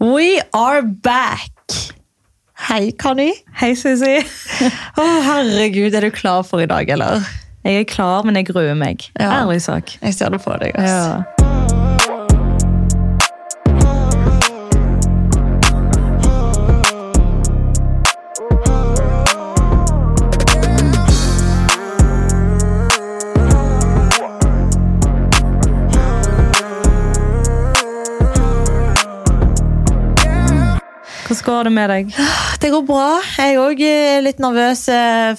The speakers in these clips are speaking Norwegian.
We are back! Hei, Conny. Hei, Susi. Å, herregud, er du klar for i dag, eller? Jeg er klar, men jeg gruer meg. Ja. Ærlig sak. Jeg ser det på deg. ass. Ja. Hvordan går det med deg? Det går bra. Jeg er òg litt nervøs eh,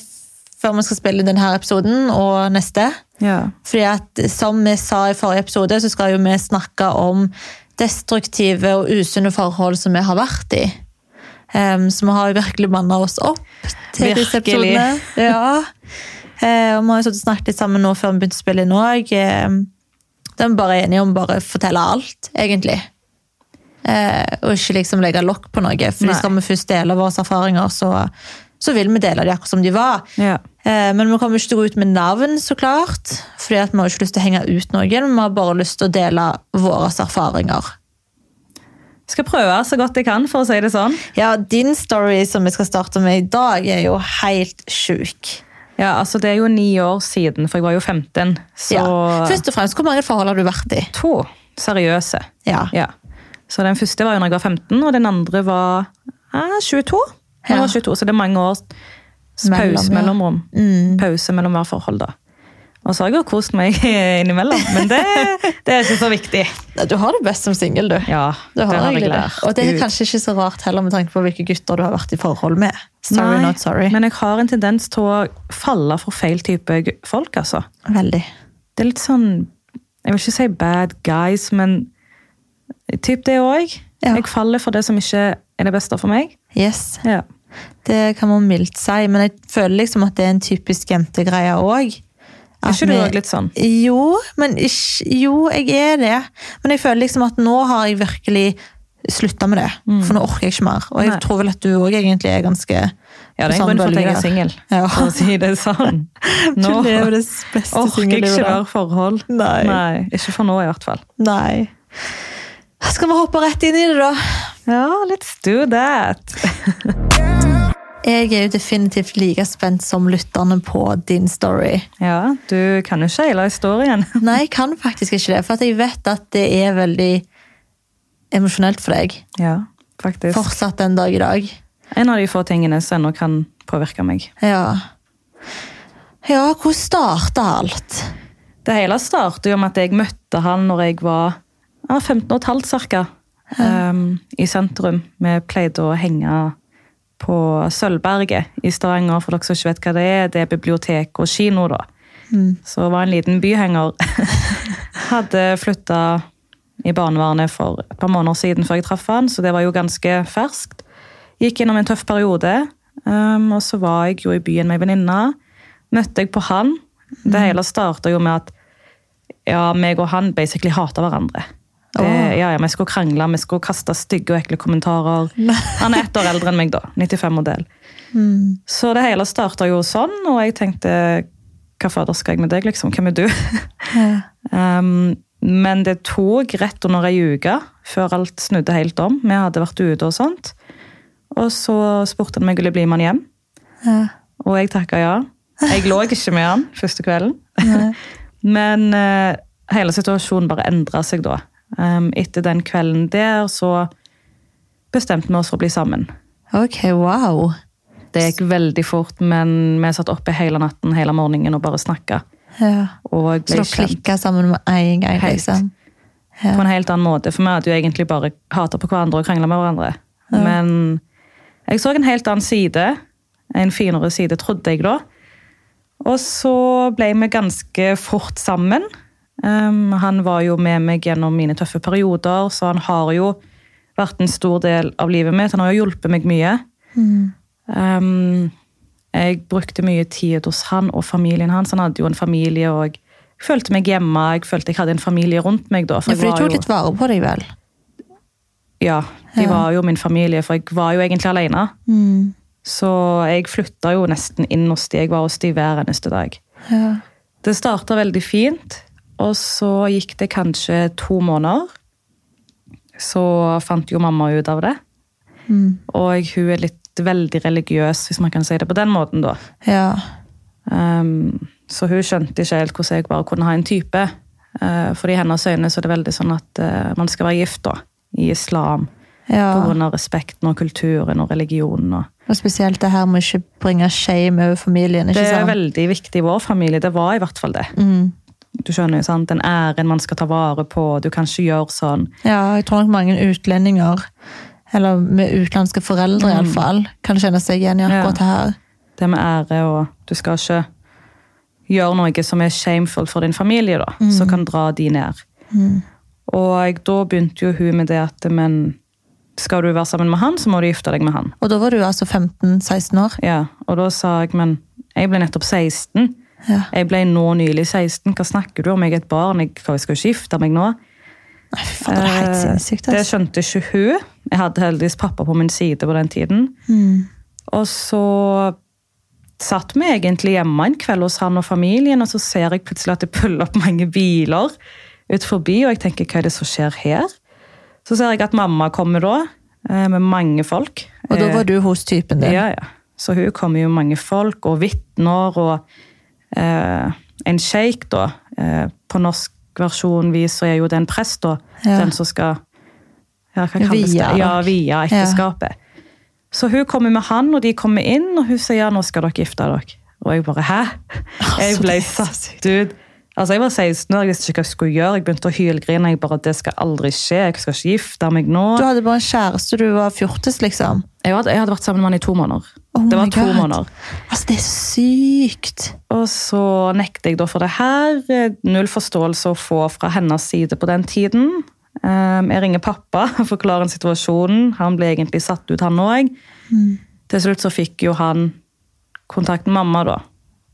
før vi skal spille denne episoden og neste. Ja. Fordi at, som vi sa i forrige episode, så skal jo vi snakke om destruktive og usunne forhold som vi har vært i. Um, så vi har jo virkelig manna oss opp til disse episodene. Ja. Uh, og vi har jo snakket litt sammen nå før vi begynte å spille inn òg. Da er vi bare enige om bare å fortelle alt, egentlig. Eh, og ikke liksom legge lokk på noe. For skal vi først dele våre erfaringer, så, så vil vi dele de akkurat som de var. ja. Eh, Men vi kommer ikke til å gå ut med navn, så klart. Fordi vi har ikke lyst til å henge ut noen. Vi har bare lyst til å dele våre erfaringer. Jeg skal prøve så godt jeg kan, for å si det sånn. Ja, Din story som vi skal starte med i dag, er jo helt sjuk. Ja, altså Det er jo ni år siden, for jeg var jo 15. Så Ja. Først og fremst, Hvor mange forhold har du vært i? to seriøse. Ja. Ja. Så den første var jo når jeg var 15, og den andre var eh, 22. Jeg Ja. var 22, Så det er mange års Mellom, pause ja. mellomrom. Mm. Pause mellom hver forhold, da. Og så har jeg jo kost meg innimellom, men det, det er ikke så viktig. Du har det best som singel, du. Ja, Du har det har jeg lært. Og det er kanskje ikke så rart heller med tanke på hvilke gutter du har vært i forhold med. Sorry, Nei, not sorry. Men jeg har en tendens til å falle for feil type folk, altså. Veldig. Det er litt sånn Jeg vil ikke si bad guys, men typ det òg. Ja. Jeg faller for det som ikke er det beste for meg. Yes. Ja. Det kan man mildt si, men jeg føler liksom at det er en typisk jentegreie òg. Er ikke du òg litt sånn? Jo, men ikke, jo, jeg er det. Men jeg føler liksom at nå har jeg virkelig slutta med det. For nå orker jeg ikke mer. Og jeg Mm. Nei. tror vel at du òg egentlig er ganske Ja, det er en sånn grunn for at jeg er singel, Ja. for å si det sånn. Du Nå lever det beste orker jeg ikke mer forhold. Nei. Nei, ikke for nå i hvert fall. Nei. Skal vi hoppe rett inn i det, da? Ja, let's do that. Jeg er jo definitivt like spent som lytterne på din story. Ja, du kan jo ikke hele historien. Nei, jeg kan faktisk ikke det, for jeg vet at det er veldig emosjonelt for deg. Ja, faktisk. Fortsatt den dag i dag. En av de få tingene som ennå kan påvirke meg. Ja. Ja, hvor starta alt? Det hele startet jo med at jeg møtte han når jeg var ja, 15 og et halvt cirka. Um, I sentrum. Vi pleide å henge på Sølvberget i Stavanger, for dere som ikke vet hva det er. Det er bibliotek og kino, da. Så det var en liten byhenger. Hadde flytta i barnevernet for et par måneder siden før jeg traff han, så det var jo ganske ferskt. Gikk gjennom en tøff periode, um, og så var jeg jo i byen med ei venninne. Møtte jeg på han. Det hele starta jo med at ja, meg og han basically hata hverandre. Det, ja, ja, Vi skulle krangle, vi skulle kaste stygge og ekle kommentarer. Han er ett år eldre enn meg, da. 95-modell. Så det hele starta jo sånn, og jeg tenkte hva fader skal jeg med deg, liksom? Hvem er du? um, men det tok rett under ei uke før alt snudde helt om. Vi hadde vært ute og sånt. Og så spurte han om jeg ville bli med han hjem. Ja. Og jeg takka ja. Jeg lå ikke med han første kvelden. Men uh, hele situasjonen bare endra seg da. Um, etter den kvelden der så bestemte vi oss for å bli sammen. Ok, wow. Det gikk veldig fort, men vi satt oppe hele natten hele morgenen og bare snakka. Ja. Så dere klikka sammen med en gang, Helt. Ja. på en helt annen måte. For vi hadde jo egentlig bare hata på hverandre og krangla med hverandre. Men jeg så en helt annen side. En finere side, trodde jeg da. Og så ble vi ganske fort sammen. Um, han var jo med meg gjennom mine tøffe perioder, så han har jo vært en stor del av livet mitt. Han har jo hjulpet meg mye. Um, jeg brukte mye tid hos han og familien hans. Han hadde jo en familie, og jeg følte meg hjemme. Jeg følte jeg hadde en familie rundt meg da. Ja, for de tok jo- litt vare på deg, vel? Ja, de Ja. var jo min familie, for jeg var jo egentlig alene. Mm. Så jeg flytta jo nesten inn hos de. Jeg var hos de hver eneste dag. Ja. Det starta veldig fint, og så gikk det kanskje to måneder. så fant jo mamma ut av det. Mm. Og hun er litt veldig religiøs, hvis man kan si det på den måten, da. Ja. Um, så hun skjønte ikke helt hvordan jeg bare kunne ha en type. Uh, for i hennes øyne så er det veldig sånn at uh, man skal være gift da, i islam. ja. På grunn av respekten og kulturen og religionen. Og. Og spesielt det her med å ikke bringe shame over familien. ikke sant? Det er sant? veldig viktig i vår familie. Det var i hvert fall det. Mm. Du skjønner jo, sant? Den æren man skal ta vare på. Du kan ikke gjøre sånn. Ja, jeg tror nok mange utlendinger, eller med utenlandske foreldre Mm. iallfall, kan kjenne seg igjen i akkurat det her. Det med ære og Du skal ikke gjøre noe som er shameful for din familie, da. Som kan dra de ned. Mm. Og da begynte jo hun med det at men skal du være sammen med han, så må du gifte deg med han. Og da var du altså 15-16 år. Ja, Og da sa jeg men jeg ble nettopp 16. Ja. Jeg ble nå nylig 16. Hva snakker du om? Jeg er et barn. Jeg, jeg skal skifte meg nå. Nei, faen, det er helt Eh, sinnssykt. Det Altså. skjønte ikke hun. Jeg hadde heldigvis pappa på min side på den tiden. Mm. Og så satt vi egentlig hjemme en kveld hos han og familien, og så ser jeg plutselig at det puller opp mange biler ut forbi, og jeg tenker hva er det som skjer her? Så ser jeg at mamma kommer da, eh, med mange folk. Og da var du hos typen din. Ja, ja. Så hun kommer jo med mange folk, og vitner, og en sjeik, da. Eh, på norsk versjon viser er jo det en prest, da. Ja. Den som skal ja, hva kalles Via, det? Ja, via ekteskapet. Så hun kommer med han, og de kommer inn, og hun sier ja, nå skal dere gifte dere. Og jeg bare hæ? Jeg ble så satt ut. Altså, Jeg var 16 år, jeg visste ikke hva jeg skulle gjøre. Jeg begynte å hylgrine. Jeg bare, det skal aldri skje, jeg skal ikke gifte meg nå. Du hadde bare en kjæreste, du var fjortis, liksom. Jeg hadde, jeg hadde vært sammen med han i to måneder. Oh det var to God. måneder. Altså, det er sykt! Og så nekter jeg da for det her. Null forståelse å få fra hennes side på den tiden. Um, Jeg ringer pappa og forklarer situasjonen. Han ble egentlig satt ut, han òg. Til slutt så fikk jo han kontakt med mamma, da.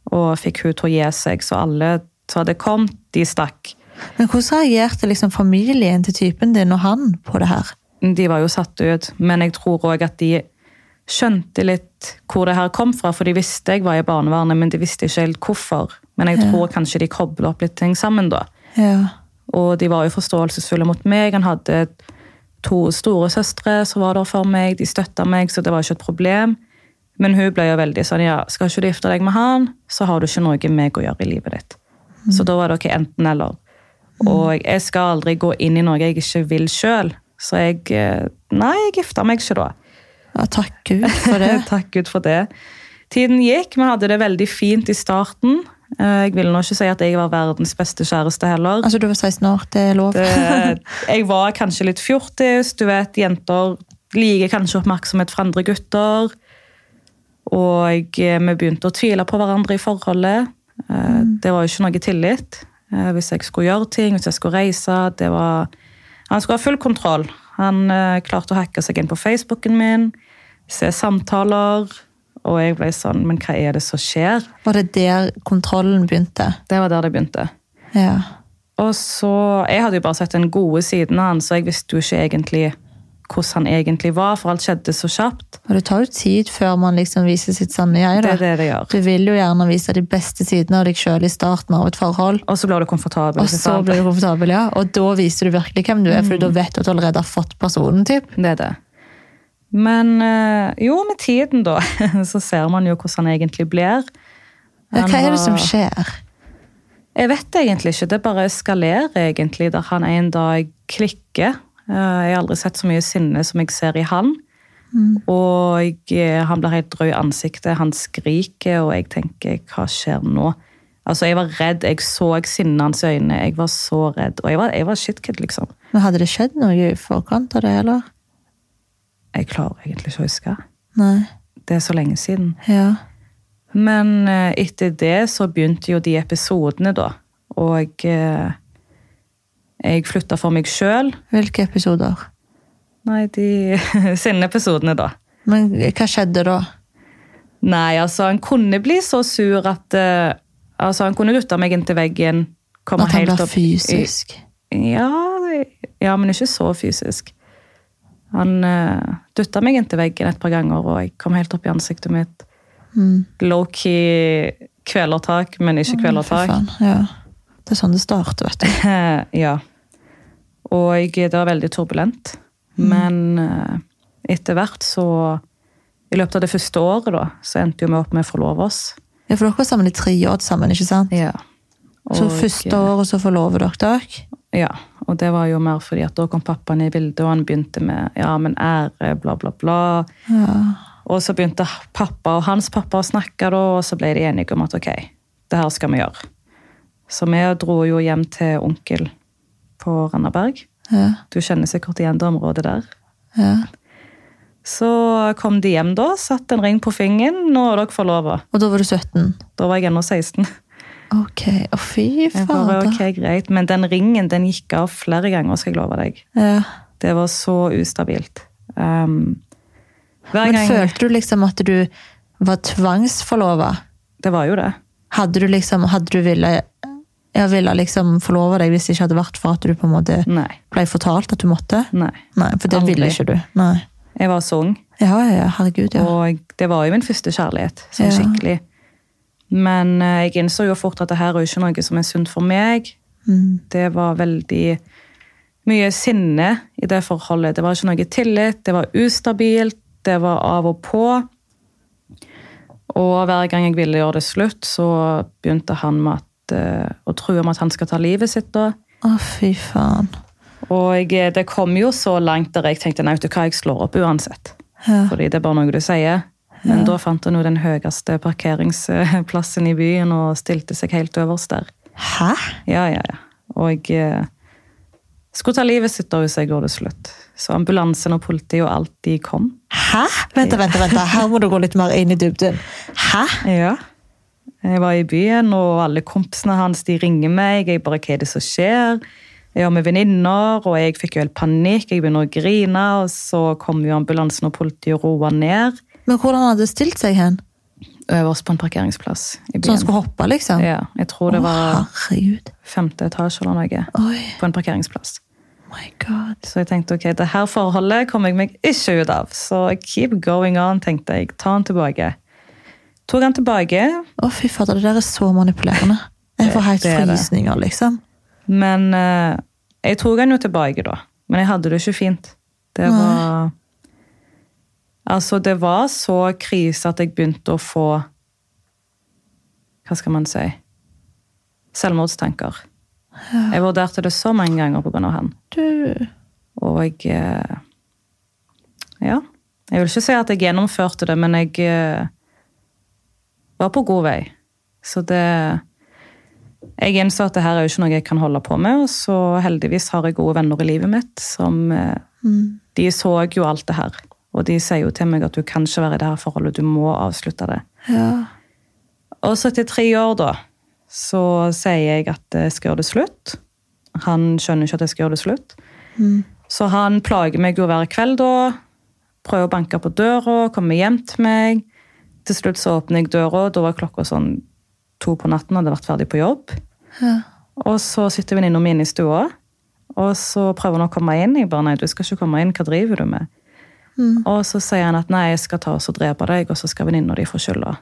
Og fikk hun til å gi seg, så alle som hadde kommet, de stakk. Men hvordan reagerte liksom familien til typen din og han på det her? De var jo satt ut, men jeg tror òg at de skjønte litt hvor det her kom fra, for de visste jeg var i barnevernet, men de visste ikke helt hvorfor. Men jeg tror kanskje de kobla opp litt ting sammen, da. Ja. Og de var jo forståelsesfulle mot meg. Han hadde to store søstre som var der for meg. De støtta meg, så det var ikke et problem. Men hun ble jo veldig sånn ja, skal ikke du gifte deg med han, så har du ikke noe med meg å gjøre i livet ditt. Så da var det ikke enten-eller. Og jeg skal aldri gå inn i noe jeg ikke vil sjøl. Så jeg eh, Nei, jeg gifta meg ikke da. ja, takk Gud for det. Takk Gud for det. Tiden gikk, vi hadde det veldig fint i starten. Eh, Jeg vil nå ikke si at jeg var verdens beste kjæreste heller. Altså, du var 16 år, det er lov. Det, jeg var kanskje litt fjortis. Du vet, jenter liker kanskje oppmerksomhet fra andre gutter. Og eh, vi begynte å tvile på hverandre i forholdet. Eh, Det var jo ikke noe tillit. Eh, Hvis jeg skulle gjøre ting, hvis jeg skulle reise det var... Han skulle ha full kontroll. Han eh, klarte å hacke seg inn på Facebooken min, se samtaler. Og jeg ble sånn Men hva er det som skjer? Var det der kontrollen begynte? Det var der det begynte. Ja. Og så, Jeg hadde jo bare sett den gode siden av han, så jeg visste jo ikke egentlig hvordan han egentlig var, for alt skjedde så kjapt. Og det tar jo tid før man liksom viser sitt sanne jeg. Det er det det gjør. Du vil jo gjerne vise de beste sidene av deg sjøl i starten av et forhold. Og så blir du komfortabel. Og så blir du komfortabel, ja. Og da viser du virkelig hvem du er, for da vet du at du allerede har fått personen. typ. Det er det. Men eh, jo, med tiden, da, så ser man jo hvordan han egentlig blir. Ja, Han hva er det som skjer? Jeg vet egentlig ikke. Det bare eskalerer, egentlig, der han en dag klikker. Eh, Jeg har aldri sett så mye sinne som jeg ser i han. Og eh, han blir helt rød i ansiktet, han skriker, og jeg tenker hva skjer nå? Altså, Jeg var redd, jeg så sinnet hans i øynene. Jeg var så redd. Og jeg var, jeg var shitkid, liksom. Men Hadde det skjedd noe i forkant av det, eller? Jeg klarer egentlig ikke å huske. Nei. Det er så lenge siden. Ja. Men eh, etter det så begynte jo de episodene, da. Og eh, jeg flytta for meg sjøl. Hvilke episoder? Nei, de sinneepisodene, da. Men hva skjedde da? Nei, altså, han kunne bli så sur at uh, Altså, han kunne dytte meg inntil veggen. komme At han ble fysisk? Ja, ja, men ikke så fysisk. Han uh, dytta meg inntil veggen et par ganger, og jeg kom helt opp i ansiktet mitt. Mm. Low-key kvelertak, men ikke kvelertak. Ja. Det er sånn det starter, vet du. ja. Og det var veldig turbulent. Men eh, etter hvert så I løpet av det første året da, så endte jo vi opp med å forlove oss. Ja, For dere var sammen i tre år sammen, ikke sant? Ja. Så første eh, året så forlover dere dere. Ja, og det var jo mer fordi at da kom pappaen i bildet, og han begynte med ja, men ære, bla, bla, bla. Ja. Og så begynte pappa og hans pappa å snakke, da, og så ble de enige om at ok, det her skal vi gjøre. Så vi dro jo hjem til onkel på Randaberg. Ja. Du kjenner sikkert igjen det området der. ja. Så kom de hjem da, satt en ring på fingeren, nå er dere forlova. Og da var du 17? Da var jeg ennå 16. Ok, å fy fader. ok, greit. Men den ringen den gikk av flere ganger, skal jeg love deg. Ja. Det var så ustabilt. Um, hver Men gang følte du liksom at du var tvangsforlova? Det var jo det. Hadde du liksom, hadde du ville jeg ville liksom forlova deg hvis det ikke hadde vært for at du på en måte Nei. ble fortalt at du måtte? Nei. Nei, for det Aldri. ville ikke du. Nei. Jeg var så ung, Ja, ja, herregud, ja. og det var jo min første kjærlighet. Sånn Ja. skikkelig. Men eh, jeg innså jo fort at det her er jo ikke noe som er sunt for meg. Mm. Det var veldig mye sinne i det forholdet. Det var ikke noe tillit, det var ustabilt, det var av og på. Og hver gang jeg ville gjøre det slutt, så begynte han med at, eh, å true om at han skal ta livet sitt. da. Å, fy faen. Og jeg, det kom jo så langt der jeg tenkte nei, vet du hva, jeg slår opp uansett. Ja. Fordi det er bare noe du sier. Men da fant han jo den høyeste parkeringsplassen i byen og stilte seg helt øverst der. Hæ? Ja, ja, ja. Og jeg eh, skulle ta livet sitt hvis jeg gjorde det slutt. Så ambulansen og politiet og alt, de kom. Hæ? Vent, vent, vent. Her må du gå litt mer inn i dybden. Hæ? Ja. Jeg var i byen, og alle kompisene hans de ringer meg. Jeg bare, hva er det som skjer? Jeg var med venninner, og jeg fikk jo helt panikk. Jeg begynner å grine, og så kom jo ambulansen og politiet og roa ned. Men hvordan hadde det stilt seg hen? Øverst på en parkeringsplass i Så han skulle hoppe, liksom? Ja, jeg tror det var oh, femte etasje eller noe Oi, på en parkeringsplass. my god. Så jeg tenkte ok, det her forholdet kommer jeg meg ikke ut av. Så keep going on, tenkte jeg. Ta han tilbake. Tok han tilbake, Å, fy fader, det der er så manipulerende. Jeg får helt er frysninger, liksom. men eh, jeg tok han jo tilbake da. Men jeg hadde det ikke fint. Det var Altså, det var så krise at jeg begynte å få Hva skal man si? Selvmordstanker. Jeg vurderte det så mange ganger pga. han. Du Og jeg eh, Ja. Jeg vil ikke si at jeg gjennomførte det, men jeg eh, var på god vei. Så det Jeg innså at det her er jo ikke noe jeg kan holde på med, og så heldigvis har jeg gode venner i livet mitt som eh, mm. De så jo alt det her. Og de sier jo til meg at du kan ikke være i det her forholdet, du må avslutte det. Ja. Og så etter tre år, da, så sier jeg at jeg skal gjøre det slutt. Han skjønner ikke at jeg skal gjøre det slutt. Mm. Så han plager meg jo hver kveld da. Prøver å banke på døra, kommer hjem til meg. Til slutt så åpner jeg døra, da var klokka sånn to på natten, hadde vært ferdig på jobb. Ja. Og så sitter venninna mi inne i stua, og så prøver han å komme inn. Jeg bare nei, du skal ikke komme inn, hva driver du med? Mm. Og så sier han at nei, jeg skal ta oss og drepe deg, og så skal venninna di få skylda.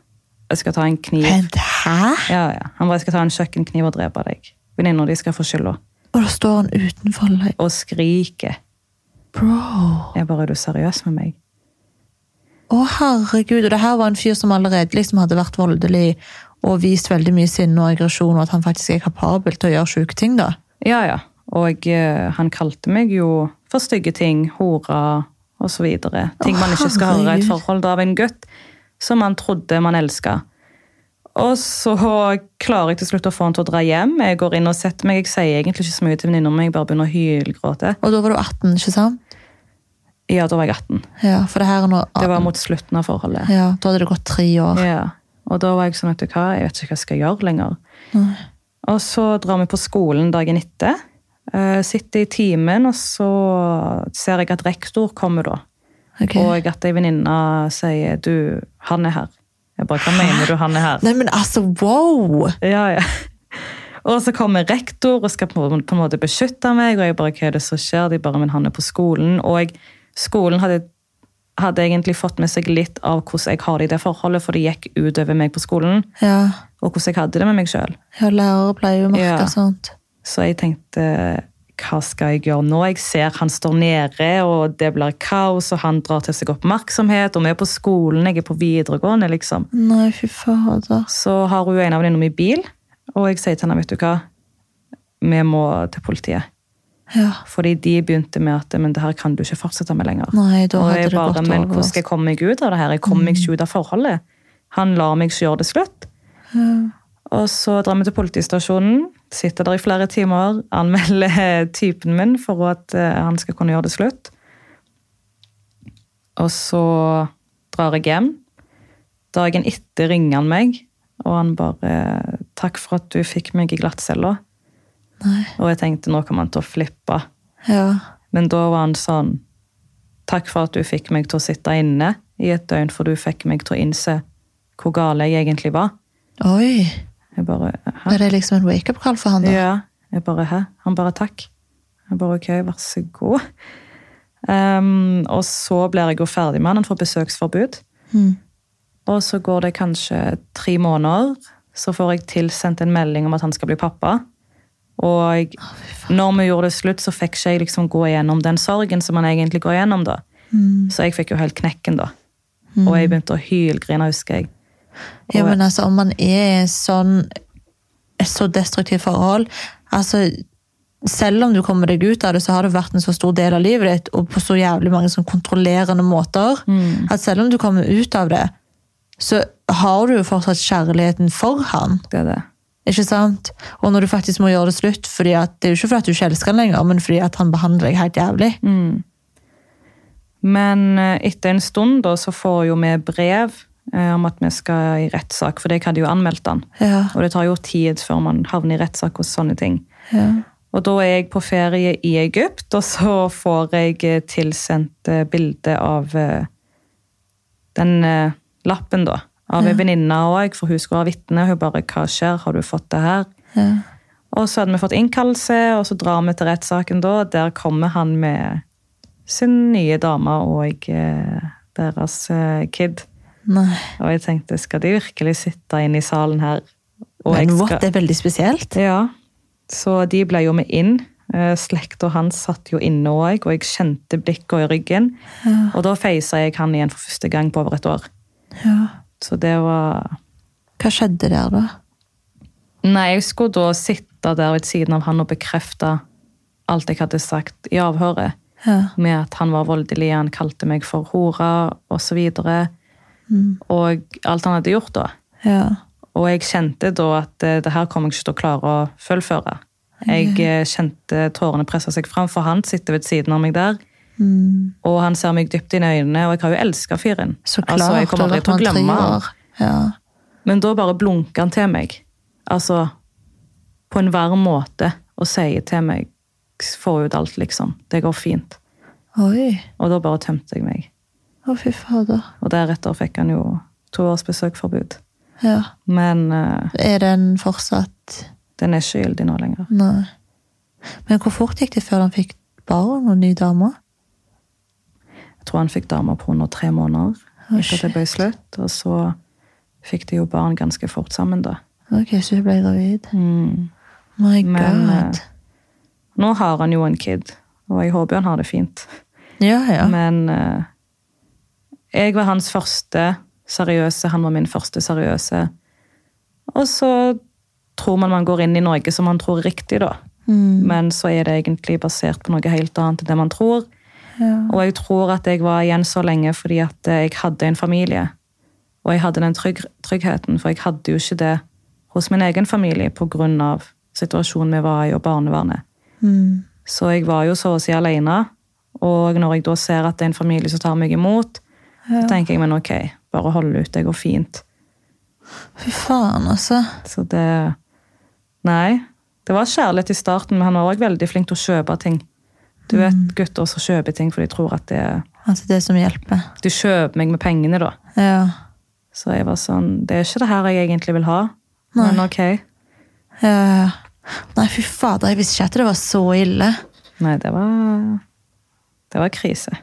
Jeg skal ta en kniv. Vent, hæ? Ja, ja. Han bare jeg skal ta en kjøkkenkniv og drepe deg. Venninna di skal få skylda. Og da står han utenfor. Og skriker. Bro. Jeg bare, er du seriøs med meg? Å, herregud. Og det her var en fyr som allerede liksom hadde vært voldelig og vist veldig mye sinne og aggresjon, og at han faktisk er kapabel til å gjøre sjuke ting, da. Ja, ja. Og eh, han kalte meg jo for stygge ting, så videre. Ting man ikke skal høre i et forhold av en gutt som man trodde man elska. Og så klarer jeg til slutt å få han til å dra hjem. Jeg går inn og setter meg. Jeg sier egentlig ikke så mye til venninna mi, jeg bare begynner å hylgråte. Og da var du 18, ikke sant? Ja, da var jeg 18. Ja, for det her er noe Det var mot slutten av forholdet. Ja, Da hadde det gått tre år. Ja. Og da var jeg sånn, vet du hva, jeg vet ikke hva jeg skal gjøre lenger. Nei. Og så drar vi på skolen dagen etter. eh, Sitter i timen, og så ser jeg at rektor kommer da. Okay. Og at ei venninne sier du, han er her. Jeg bare, hva mener du, han er her? Nei, men altså, wow! Ja, ja. Og så kommer rektor og skal på, på en måte beskytte meg, og jeg bare, hva er det som skjer? De bare, men han er på skolen. Og jeg, skolen hadde, hadde egentlig fått med seg litt av hvordan jeg har det i det forholdet, for det gikk utover meg på skolen, Ja, og hvordan jeg hadde det med meg selv. ja lærere pleier jo å merke Ja. sånt. Så jeg tenkte, hva skal jeg gjøre nå? Jeg ser han står nede, og det blir kaos, og han drar til seg oppmerksomhet, og vi er på skolen, jeg er på videregående, liksom. Nei, fy fader. Så har hun en av venninnene i bil, og jeg sier til henne, vet du hva, vi må til politiet. Ja. Fordi de begynte med at men det her kan du ikke fortsette med lenger. Nei, da og hadde jeg det bare, men hvordan skal jeg komme meg ut av det her? Jeg kommer meg ikke ut av forholdet. Han lar meg ikke gjøre det slutt. Ja. Og så drar vi til politistasjonen, sitter der i flere timer, anmelder typen min for at eh, han skal kunne gjøre det slutt. Og så drar jeg hjem. Dagen etter ringer han meg, og han bare 'Takk for at du fikk meg i glattcella'. Nei. Og jeg tenkte nå kommer han til å flippe. Ja. Men da var han sånn Takk for at du fikk meg til å sitte inne i et døgn, for du fikk meg til å innse hvor gal jeg egentlig var. Oi. Jeg bare Hæ? Det liksom en wake-up-call for han, da? Ja. Jeg bare Hæ? Han bare takk. Jeg bare ok, vær så god. Um, og så blir jeg jo ferdig med han. Han får besøksforbud. Mm. Og så går det kanskje tre måneder, så får jeg tilsendt en melding om at han skal bli pappa. Og når vi gjorde det slutt, så fikk ikke jeg liksom gå igjennom den sorgen som man egentlig går igjennom. da. Mm. Så jeg fikk jo helt knekken, da. Og jeg begynte å hylgrine, husker jeg. Ja, men altså, om man er i sånn så destruktivt forhold altså, Selv om du kommer deg ut av det, så har det vært en så stor del av livet ditt, og på så jævlig mange sånn kontrollerende måter, Mm. at selv om du kommer ut av det, så har du jo fortsatt kjærligheten for han. Det er det. Ikke sant? Og når du faktisk må gjøre det slutt, fordi at, det er jo ikke fordi at du ikke elsker han lenger, men fordi at han behandler deg helt jævlig. Mm. Men eh, etter en stund da, så får jo vi brev eh, om at vi skal i rettssak, for jeg hadde jo anmeldt han. Ja, Og det tar jo tid før man havner i rettssak hos sånne ting. ja. Og da er jeg på ferie i Egypt, og så får jeg eh, tilsendt bilde av eh, den eh, lappen, da. Av Ja. en venninne òg, for hun skulle være vitne. Hun bare 'Hva skjer? Har du fått det her?' ja. Og så hadde vi fått innkallelse, og så drar vi til rettssaken da. Der kommer han med sin nye dame og eh, deres eh, kid. Nei. Og jeg tenkte, skal de virkelig sitte inne i salen her? Men what, skal- det er veldig spesielt. Ja, så de ble jo med inn. Eh, Slekta hans satt jo inne òg, og jeg kjente blikket i ryggen. Ja. Og da feisa jeg han igjen for første gang på over et år. Ja. Så det var Hva skjedde der, da? Nei, jeg skulle da sitte der ved siden av han og bekrefte alt jeg hadde sagt i avhøret. Ja. Med at han var voldelig, han kalte meg for hore osv. Og, Mm. og alt han hadde gjort da. Ja. Og jeg kjente da at eh, det her kommer jeg ikke til å klare å fullføre. Jeg eh, kjente tårene presse seg fram, for han sitter ved siden av meg der. Mm. Og han ser meg dypt inn i øynene, og jeg har jo elska fyren. Så klart. Altså, jeg kommer aldri til å glemme han. Ja. Men da bare blunker han til meg. Altså på en varm måte og sier til meg få ut alt, liksom. Det går fint. Oi. Og da bare tømte jeg meg. Å, fy fader. Og deretter fikk han jo to års besøkforbud. Ja. Men uh, Er den fortsatt den er ikke gyldig nå lenger. Nei. Men hvor fort gikk det før han fikk barn og ny dame? Jeg tror han fikk dame på under tre måneder Å, etter at det ble slutt. Og så fikk de jo barn ganske fort sammen, da. Ok, så hun ble gravid. Mm. My Men eh, nå har han jo en kid, og jeg håper han har det fint. Ja, ja. Men eh, jeg var hans første seriøse, han var min første seriøse. Og så tror man man går inn i noe som man tror er riktig, da. Mm. Men så er det egentlig basert på noe helt annet enn det man tror. Ja. Og jeg tror at jeg var igjen så lenge fordi at eh, jeg hadde en familie. Og jeg hadde den trygg tryggheten, for jeg hadde jo ikke det hos min egen familie pga. situasjonen vi var i og barnevernet. Mm. Så jeg var jo så å si alene. Og når jeg da ser at det er en familie som tar meg imot, Ja. så tenker jeg men ok, bare hold ut, det går fint. Fy faen, altså. Så det Nei. Det var kjærlighet i starten, men han var òg veldig flink til å kjøpe ting. Du vet gutter som kjøper ting for de tror at det er Altså, det som hjelper. Du kjøper meg med pengene, da. Ja. Så jeg var sånn Det er ikke det her jeg egentlig vil ha. Nei. Men ok. ja. ja. Nei, fy fader, jeg visste ikke at det var så ille. Nei, det var Det var krise.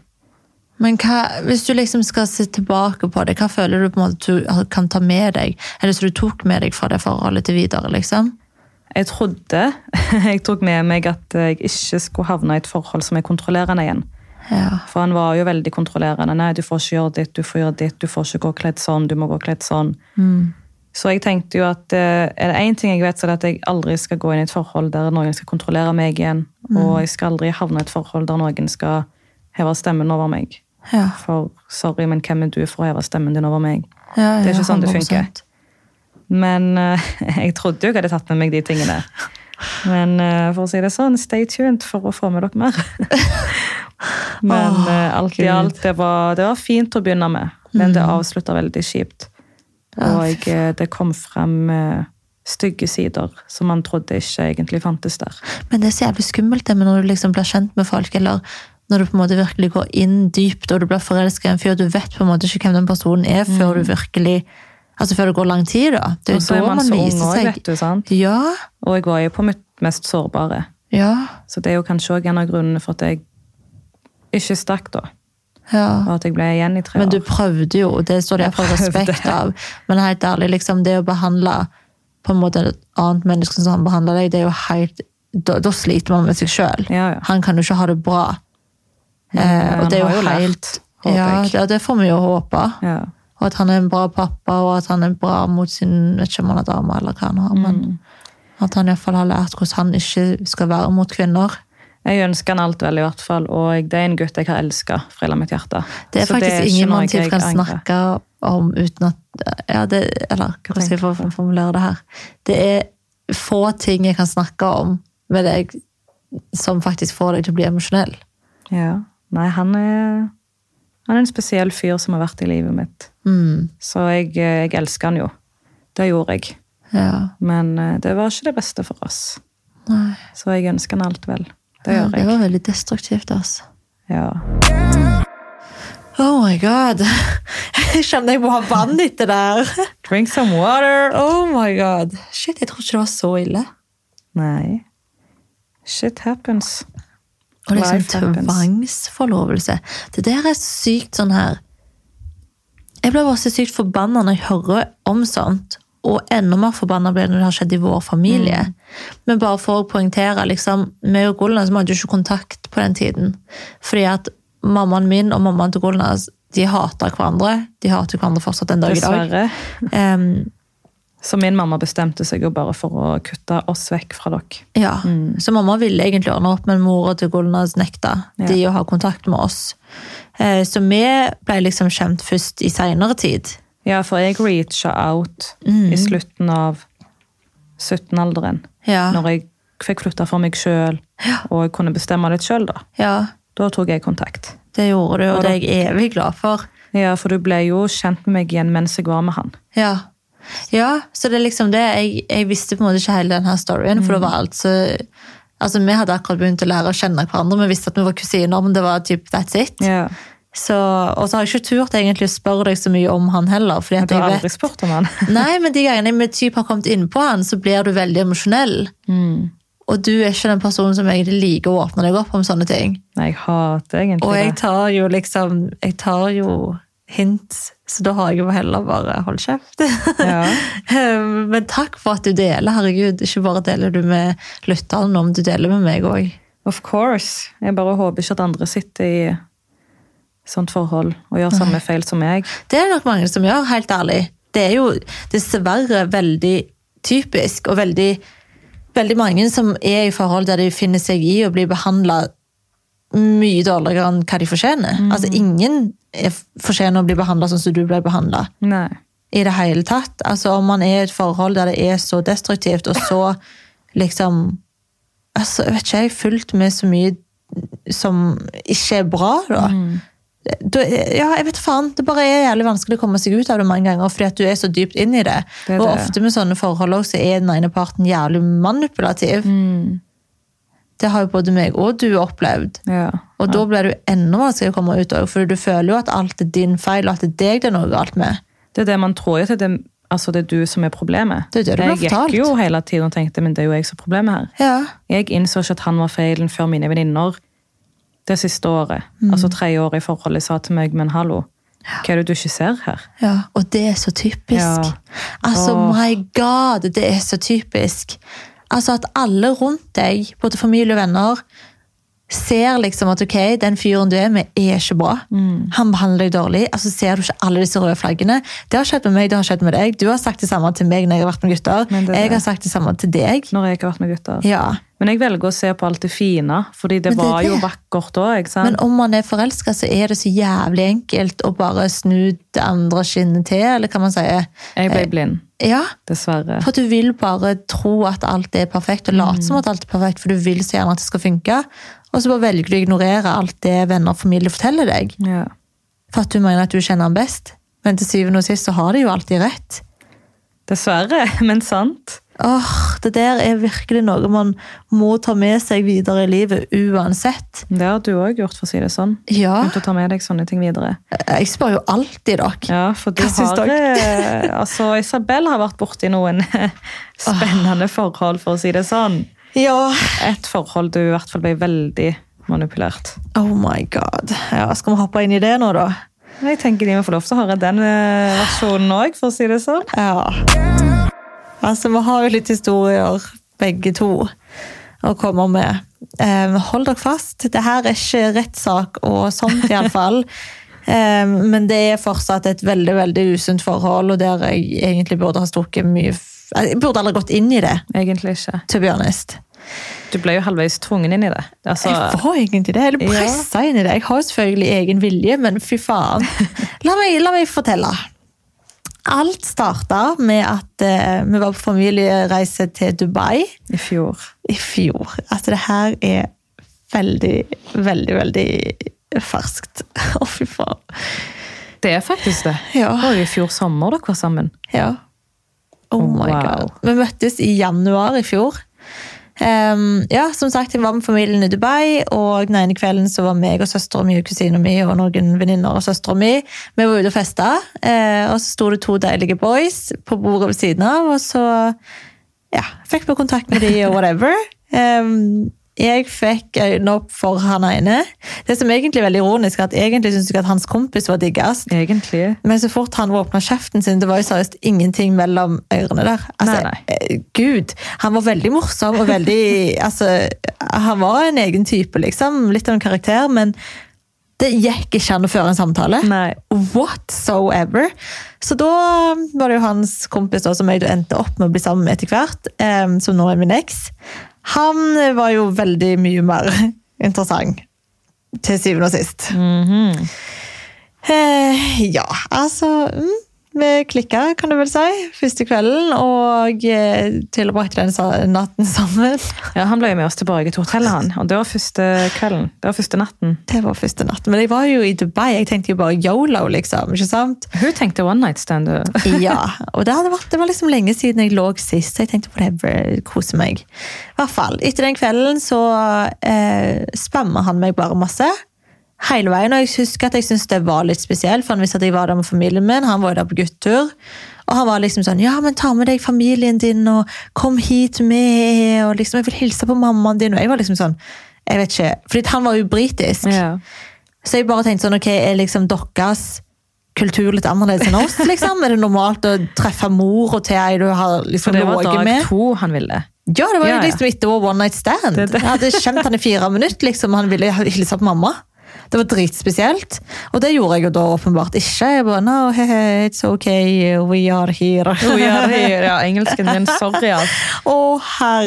Men hva, hvis du liksom skal se tilbake på det, hva føler du på en måte du kan ta med deg? Eller som du tok med deg fra det forholdet til videre, liksom? Jeg trodde Jeg tok med meg at jeg ikke skulle havne i et forhold som er kontrollerende igjen. Ja. For han var jo veldig kontrollerende. Nei, du får ikke gjøre ditt, du får gjøre ditt, du får ikke gå kledd sånn, du må gå kledd sånn. Så jeg tenkte jo at eh, er det én ting jeg vet, så er det at jeg aldri skal gå inn i et forhold der noen skal kontrollere meg igjen. Og jeg skal aldri havne i et forhold der noen skal heve stemmen over meg. Ja. For sorry, men hvem er du for å heve stemmen din over meg? Ja, Det er ikke sånn det 100%. funker. Men eh, jeg trodde jo jeg hadde tatt med meg de tingene. Men eh, for å si det sånn, stay tuned for å få med dere mer. Men eh, alt i alt, det var, det var fint å begynne med. Men det avslutta veldig kjipt. Og jeg, det kom frem stygge sider som man trodde ikke egentlig fantes der. Men det er så jævlig skummelt det med når du liksom blir kjent med folk, eller når du på en måte virkelig går inn dypt og du blir forelska i en fyr, du vet på en måte ikke hvem den personen er før du virkelig Altså før det går lang tid, da. Det er jo da man man viser seg vet du. sant? Ja. Og jeg var jo på mitt mest sårbare. Ja. Så det er jo kanskje òg en av grunnene for at jeg ikke stakk da. ja. Og at jeg ble igjen i tre år. Men du prøvde jo, og det står det Jeg prøvde. respekt av. Men helt ærlig, liksom, det å behandle på en måte et annet menneske som han behandler deg, det er jo helt Da, da sliter man med seg sjøl. Ja, ja. Han kan jo ikke ha det bra. Eh, og det er jo lært, helt håper Ja, det, det får vi jo håpe. Ja. Og at han er en bra pappa, og at han er bra mot sin vet ikke om han er dame eller hva han har, men Mm. at han iallfall har lært hvordan han ikke skal være mot kvinner. Jeg ønsker han alt vel, i hvert fall. Og det er en gutt jeg har elska fra hele mitt hjerte. Det er Så faktisk ikke ingen mann man typ kan snakke om uten at ja, det, Eller hvordan skal jeg formulere det her? Det er få ting jeg kan snakke om med deg som faktisk får deg til å bli emosjonell. Ja. Nei, han er, han er en spesiell fyr som har vært i livet mitt. Mm. Så jeg, jeg elsker han jo. Det gjorde jeg. Ja. Men eh, det var ikke det beste for oss. Nei. Så jeg ønsker han alt vel. Det Ja, gjør det var veldig destruktivt, altså. Ja. Oh my god. Jeg kjenner jeg må ha vann etter der. Drink some water! Oh my god. Shit, jeg tror ikke det var så ille. Nei. Shit happens. Og liksom tvangsforlovelse. Det der er sykt sånn her Jeg blir bare så sykt forbanna når jeg hører om sånt. Og enda mer forbanna blir det når det har skjedd i vår familie. Men bare for å poengtere, liksom, vi og Golnas hadde jo ikke kontakt på den tiden. Fordi at mammaen min og mammaen til Golnas de hater hverandre. De hater hverandre fortsatt den dag i dag. Dessverre. Så min mamma bestemte seg jo bare for å kutte oss vekk fra dere. Ja, så mamma ville egentlig ordne opp, men mora til Gulnaz nekta Ja. de å ha kontakt med oss. Eh, Så vi ble liksom kjent først i seinere tid. Ja, for jeg reacha out i slutten av 17-alderen. Ja. Når jeg fikk flytta for meg sjøl, og jeg kunne bestemme litt sjøl, da. ja, Da tok jeg kontakt. det gjorde du, og Og det er jeg evig glad for. Ja, for du ble jo kjent med meg igjen mens jeg var med han. Ja. Ja, så det er liksom det. Jeg, jeg visste på en måte ikke hele denne storyen, for det var alt så Altså, Vi hadde akkurat begynt å lære å kjenne hverandre, vi visste at vi var kusiner, men det var typ that's it. Yeah. Så, og så har jeg ikke turt egentlig å spørre deg så mye om han heller. fordi du har aldri vet spurt om han? Nei, men de gangene vi typ har kommet inn på han, så blir du veldig emosjonell. Og du er ikke den personen som egentlig liker å åpne deg opp om sånne ting. Nei, jeg hater egentlig det. Og jeg tar jo liksom Jeg tar jo hint, så da har jeg jo heller bare holdt kjeft. Ja. men takk for at du deler, herregud. Ikke bare deler du med lytterne, om du deler med meg òg. Of course. Jeg bare håper ikke at andre sitter i sånt forhold og gjør samme feil som meg. Det er det nok mange som gjør, helt ærlig. Det er jo dessverre veldig typisk, og veldig, veldig mange som er i forhold der de finner seg i å bli behandla mye dårligere enn hva de fortjener. Altså, ingen er fortjener å bli behandla sånn som du ble behandla. I det hele tatt. Altså, om man er i et forhold der det er så destruktivt, og så liksom altså, vet ikke, jeg fullt med så mye som ikke er bra, da. da ja, jeg vet faen. Det bare er jævlig vanskelig å komme seg ut av det mange ganger, fordi at du er så dypt inn i det. Det det. og ofte med sånne forhold også, så er den ene parten jævlig manipulativ. Mm. Det har jo både meg og du opplevd. Ja. Og da blir det jo enda vanskeligere å komme ut av, for du føler jo at alt er din feil, og at det er deg det er noe galt med. Det er det man tror jo at det, altså det er du som er problemet. Det er det du jeg gikk jo hele tiden og tenkte men det er jo jeg som er problemet her. Ja. Jeg innså ikke at han var feilen før mine venninner det siste året. Mm. Altså tre år i forholdet sa til meg, men hallo, hva er det du ikke ser her? Ja, og det er så typisk. Ja. Altså, oh. my god, det er så typisk. Altså at alle rundt deg, både familie og venner, ser liksom at ok, den fyren du er med, er ikke bra. Han behandler deg dårlig. altså Ser du ikke alle disse røde flaggene? Det har skjedd med meg, det har skjedd med deg. Du har sagt det samme til meg når jeg har vært med gutter. Det er Jeg har sagt det samme til deg. Når jeg ikke har vært med gutter. Ja. Men jeg velger å se på alt det fine, fordi det, det var var jo det. vakkert òg. Men om man er forelska, så er det så jævlig enkelt å bare snu det andre skinnet til, eller hva man sier. jeg ble blind, Ja, dessverre. For du vil bare tro at alt er perfekt, og late som at alt er perfekt, for du vil så gjerne at det skal funke. Og så bare velger du å ignorere alt det venner og familie forteller deg. Ja. For at du mener at du kjenner ham best. Men til syvende og sist så har de jo alltid rett. Dessverre, men sant. Åh, Det der er virkelig noe man må ta med seg videre i livet uansett. Det har du òg gjort, for å si det sånn. Ja, Begynt å ta med deg sånne ting videre. jeg spør jo alltid dere. Ja, for du Hva syns har eh, Altså, Isabel har vært borti noen spennende forhold, for å si det sånn. Ja. Et forhold du i hvert fall ble veldig manipulert. Oh my god. Ja, Skal vi hoppe inn i det nå, da? Jeg tenker de må få lov til å høre den eh, versjonen òg, for å si det sånn. Ja. Altså, vi har jo litt historier, begge to, å komme med. Eh, hold dere fast. Det her er ikke rettssak og sånt, iallfall. eh, men det er fortsatt et veldig veldig usunt forhold, og der jeg egentlig burde ha strukket mye Jeg burde aldri gått inn i det, Egentlig ikke. to be honest. Du ble jo halvveis tvungen inn i det. Altså, Jeg var egentlig det. Eller Ja. inn i det. Jeg har jo selvfølgelig egen vilje, men fy faen. La meg, la meg fortelle. Alt starta med at eh, vi var på familiereise til Dubai I fjor. i fjor. Altså, det her er veldig, veldig, veldig ferskt. Å, fy faen. Det er faktisk det. Ja. Det var jo i fjor sommer dere var sammen. Ja. Oh my Wow. god. Vi møttes i januar i fjor. Ehm, ja, som sagt, jeg var med familien i Dubai, og den ene kvelden så var meg og søstera mi og kusina mi og noen venninner og søstera mi. Vi var ute og festa, uh, og så sto det to deilige boys på bordet ved siden av, og så ja, fikk vi kontakt med de og whatever. Ehm, jeg fikk øynene opp for han ene. Det som egentlig er veldig ironisk, er at egentlig syntes jeg at hans kompis var diggest. Egentlig. Men så fort han åpna kjeften sin, det var jo seriøst ingenting mellom ørene der. Altså, Nei, nei. Gud, han var veldig morsom og veldig altså, Han var en egen type, liksom. Litt av en karakter, men det gikk ikke an å føre en samtale. Nei. Whatsoever. Så da var det jo hans kompis da, som jeg endte opp med å bli sammen med etter hvert, um, som nå er min eks. Han var jo veldig mye mer interessant. Til syvende og sist. Mhm. Eh, ja, altså mm, Vi klikka, kan du vel si, første kvelden, og eh, tilbrakte den natten sammen. Ja, Han ble jo med oss tilbake til hotellet, han. Og det var første kvelden. Det var første natten. Det var første natten. Men jeg var jo i Dubai, jeg tenkte jo bare yolo, liksom. ikke sant? Hun tenkte one night stand. du. Ja, og det, hadde vært, det var liksom lenge siden jeg lå sist, så jeg tenkte whatever, kose meg. I hvert fall, etter den kvelden så eh, spamma han meg bare masse. Hele veien, og jeg husker at jeg syntes det var litt spesielt, for han visste at jeg var der med familien min, han var jo der på guttur. Og han var liksom sånn, ja, men ta med deg familien din, og kom hit med, og liksom, jeg vil hilse på mammaen din, og jeg var liksom sånn, jeg vet ikke, fordi han var jo britisk. Ja. Så jeg bare tenkte sånn, ok, er liksom deres kultur litt annerledes enn oss, liksom? Er det normalt å treffe mor og til ei du har liksom noe med? For det var dag to han ville. Ja, det var jo Ja, ja. liksom etter vår one night stand. Det det. Jeg hadde kjent han i fire minutter, liksom. Han ville hilse på mamma. Det var dritspesielt. Og det gjorde jeg jo da åpenbart ikke. Jeg bare, no, he, he, it's okay, we are here. We are here. ja, engelsken din, sorry. Altså. Å,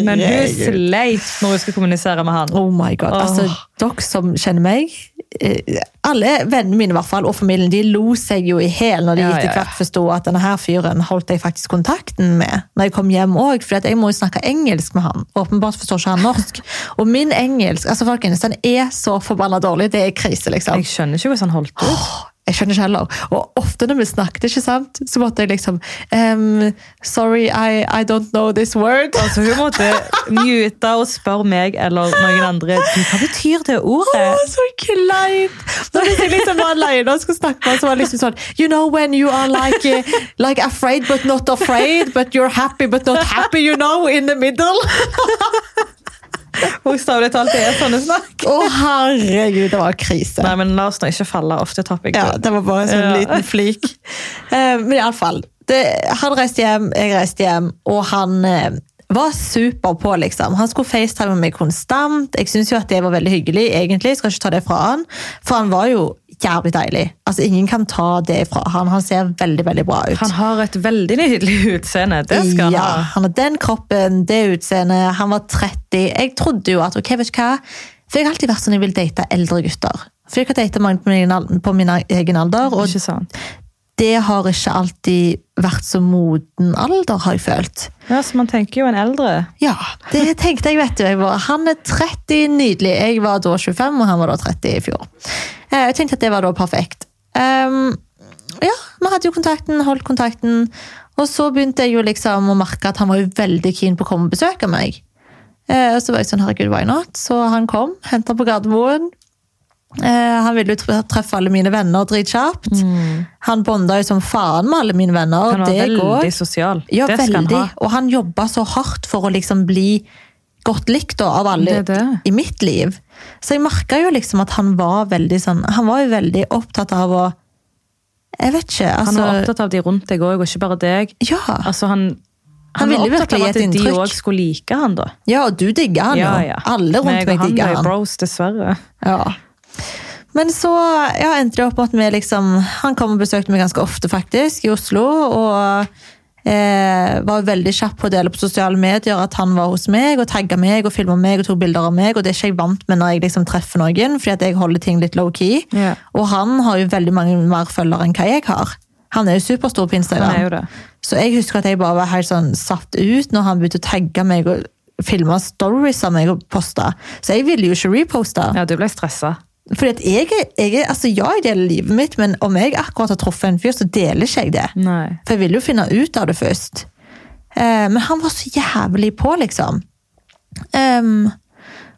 Men hun herregud. sleit når hun skulle kommunisere med han. Oh my god. Altså, Åh. Dere som kjenner meg, eh, alle vennene mine i hvert fall, og familien, de lo seg jo i hæl når de Ja, etter hvert forsto at denne her fyren holdt jeg faktisk kontakten med når jeg kom hjem òg. For jeg må jo snakke engelsk med han. Åpenbart forstår ikke han norsk. Og min engelsk altså folkens, den er så forbanna dårlig. Det er krise, liksom. Jeg skjønner ikke hvordan han holdt ut. Jeg skjønner ikke heller. Og ofte når vi snakket, ikke sant, så måtte jeg liksom um, Sorry, I, I don't know this word. Altså, hun måtte mute og spørre meg eller noen andre hva betyr det ordet. Å, så kleint! Når jeg liksom var alene og skulle snakke med så var det liksom sånn You know when you are like, like afraid but not afraid, but you're happy but not happy, you know, in the middle. Bokstavelig talt, det er sånne snakk. Å, herregud, det var krise. Nei, men La oss nå ikke falle off the topic. Ja, det var bare en sånn Ja. liten flik. Uh, men iallfall. Han reiste hjem, jeg reiste hjem, og han uh, var super på, liksom. Han skulle facetime meg konstant. Jeg syns jo at det var veldig hyggelig, egentlig. Jeg skal ikke ta det fra han. For han var jo jævlig deilig. Altså, Ingen kan ta det fra han. Han ser veldig, veldig bra ut. Han har et veldig nydelig utseende. Det skal han ja, ha. han har den kroppen, det utseendet. Han var 30. Jeg trodde jo at ok, vet du hva? For jeg har alltid vært sånn jeg vil date eldre gutter. For jeg har datet mange på min, på min egen alder, og Ikke sant? Det har ikke alltid vært så moden alder, har jeg følt. Ja, så man tenker jo en eldre. Ja, det tenkte jeg, vet du. Jeg var, han er 30, nydelig. Jeg var da 25, og han var da 30 i fjor. Eh, Jeg tenkte at det var da perfekt. Um, ja, vi hadde jo kontakten, holdt kontakten. Og så begynte jeg jo liksom å merke at han var jo veldig keen på å komme og besøke meg. Eh, Og så var jeg sånn, herregud, why not? Så han kom, hentet på Gardermoen. Eh, Han ville jo treffe alle mine venner dritkjapt. Han bonda jo som faen med alle mine venner. Han var det går. veldig sosial. Ja, det skal han ha. Og han jobba så hardt for å liksom bli godt likt da, av alle Det det. i mitt liv. Så jeg merka jo liksom at han var veldig sånn Han var jo veldig opptatt av å Jeg vet ikke, Han altså var opptatt av de rundt deg òg, og ikke bare deg. Ja, Altså, han, Han var ville opptatt av at de òg skulle like han, da. ja og du digga han jo. ja. Alle rundt Meg meg og han ble han. bros, dessverre. Ja. Men så ja, endte det opp med at vi liksom Han kom og besøkte meg ganske ofte, faktisk, i Oslo. Og eh, var veldig kjapp på å dele på sosiale medier at han var hos meg, og tagga meg og filma meg og tok bilder av meg. Og det er ikke jeg vant med når jeg liksom treffer noen, fordi at jeg holder ting litt low-key. Yeah. Og han har jo veldig mange mer følgere enn hva jeg har. Han er jo superstor på Instagram. Så jeg husker at jeg bare var helt sånn satt ut når han begynte å tagge meg og filme stories av meg og poste. Så jeg ville jo ikke reposte. Ja, du ble stressa. Fordi at jeg, jeg, altså ja, jeg deler livet mitt, men om jeg akkurat har truffet en fyr, så deler ikke jeg det. Nei. For jeg ville jo finne ut av det først. Eh, men han var så jævlig på, liksom. Um,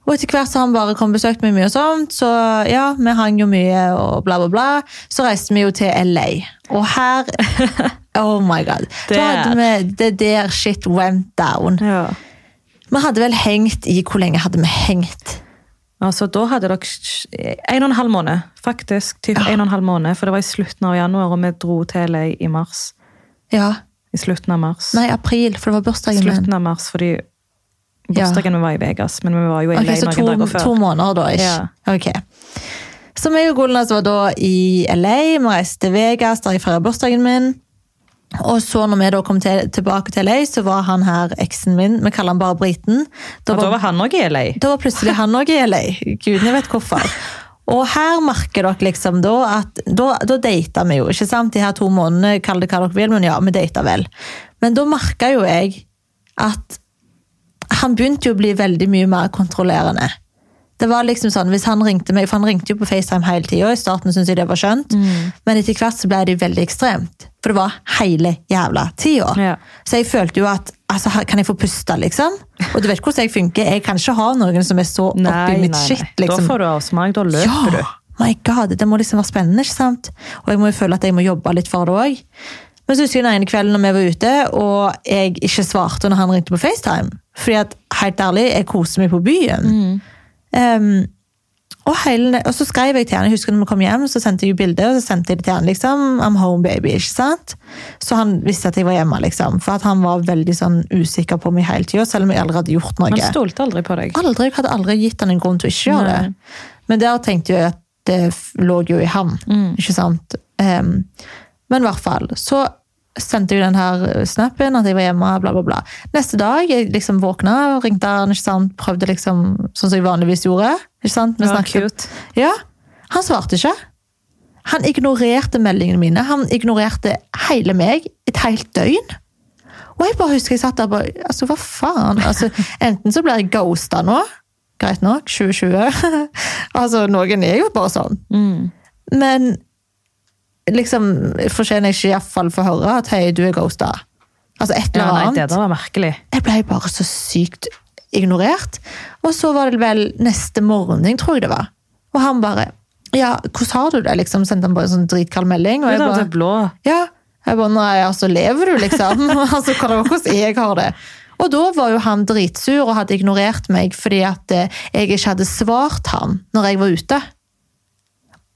og etter hvert så han bare kom og besøkt meg mye og sånt, så ja, vi hang jo mye og bla, bla, bla. Så reiste vi jo til LA. Og her Oh my god. Da hadde vi det der shit went down. Ja. Vi hadde vel hengt i Hvor lenge hadde vi hengt? Altså, da hadde dere en og en halv måned, faktisk. Typ en og en halv måned, For det var i slutten av januar, og vi dro til LA i mars. Ja. I slutten av mars. Nei, april, for det var bursdagen min. slutten av mars, fordi bursdagen min var i Vegas, men vi var jo i LA okay, noen to, dager før. to måneder da, ikke? Ja. Ok. Så meg og Golnas var da i LA, vi reiste til Vegas, der jeg feiret bursdagen min. Og så når vi da kom til, tilbake til LA, så var han her eksen min, vi kaller han bare Briten. Da Og da var, var han òg i LA. da var plutselig han også i LA. Gudene vet hvorfor. Og her merker dere liksom da at Da, da data vi jo, ikke sant? De her to månedene, kall det hva dere vil, men ja, vi data vel. Men da merka jo jeg at han begynte jo å bli veldig mye mer kontrollerende. Det var liksom sånn, hvis Han ringte meg, for han ringte jo på FaceTime hele tida. I starten syntes jeg det var skjønt, men etter hvert så ble det veldig ekstremt. For det var hele jævla tida. Ja. Så jeg følte jo at altså, kan jeg få puste, liksom? Og du vet hvordan jeg funker. Jeg kan ikke ha noen som er så oppi Nei, mitt nei, shit. liksom. Da får du avsmak, da løper Ja, my god, det må liksom være spennende, ikke sant? Og jeg må jo føle at jeg må jobbe litt for det òg. Men så husker jeg den ene kvelden når vi var ute, og jeg ikke svarte når han ringte på FaceTime. Fordi at, helt ærlig, jeg koser meg på byen. Um, og, hele, og så skrev jeg til han, jeg husker når vi kom hjem, så sendte jeg jo bilde, og så sendte jeg det til han liksom, I'm home baby, ikke sant? Så han visste at jeg var hjemme, liksom. For at han var veldig sånn usikker på meg hele tiden, selv om jeg aldri hadde gjort noe. Han stolte aldri på deg. Aldri, jeg hadde aldri gitt han en grunn til å ikke gjøre det. Men der tenkte jeg at det lå jo i han, ikke sant? Um, men i hvert fall, så sendte jo den her snappen at jeg var hjemme, bla bla bla. Neste dag, jeg liksom våkna og ringte han, ikke sant? Prøvde liksom, sånn som jeg vanligvis gjorde. Ikke sant? Vi Ja, snakket- cute. Ja, han svarte ikke. Han ignorerte meldingene mine. Han ignorerte hele meg et helt døgn. Og jeg bare husker jeg satt der og bare Altså, hva faen? Altså, enten så blir jeg ghosta nå. Greit nok, 2020. altså, noen er jo bare sånn. Mm. Men liksom fortjener jeg ikke iallfall få høre at hei, du er ghosta. Altså et Ja, nei, det der var merkelig. Jeg ble bare så sykt ignorert. Og så var det vel neste morgen, tror jeg det var. Og han bare Ja, hvordan har du det? liksom Sendte han bare en sånn dritkald melding. Og jeg bare, det blå. ja. jeg bare Nei, altså, lever du, liksom? altså, hvordan jeg har det. Og da var jo han dritsur og hadde ignorert meg fordi at eh, jeg ikke hadde svart han når jeg var ute.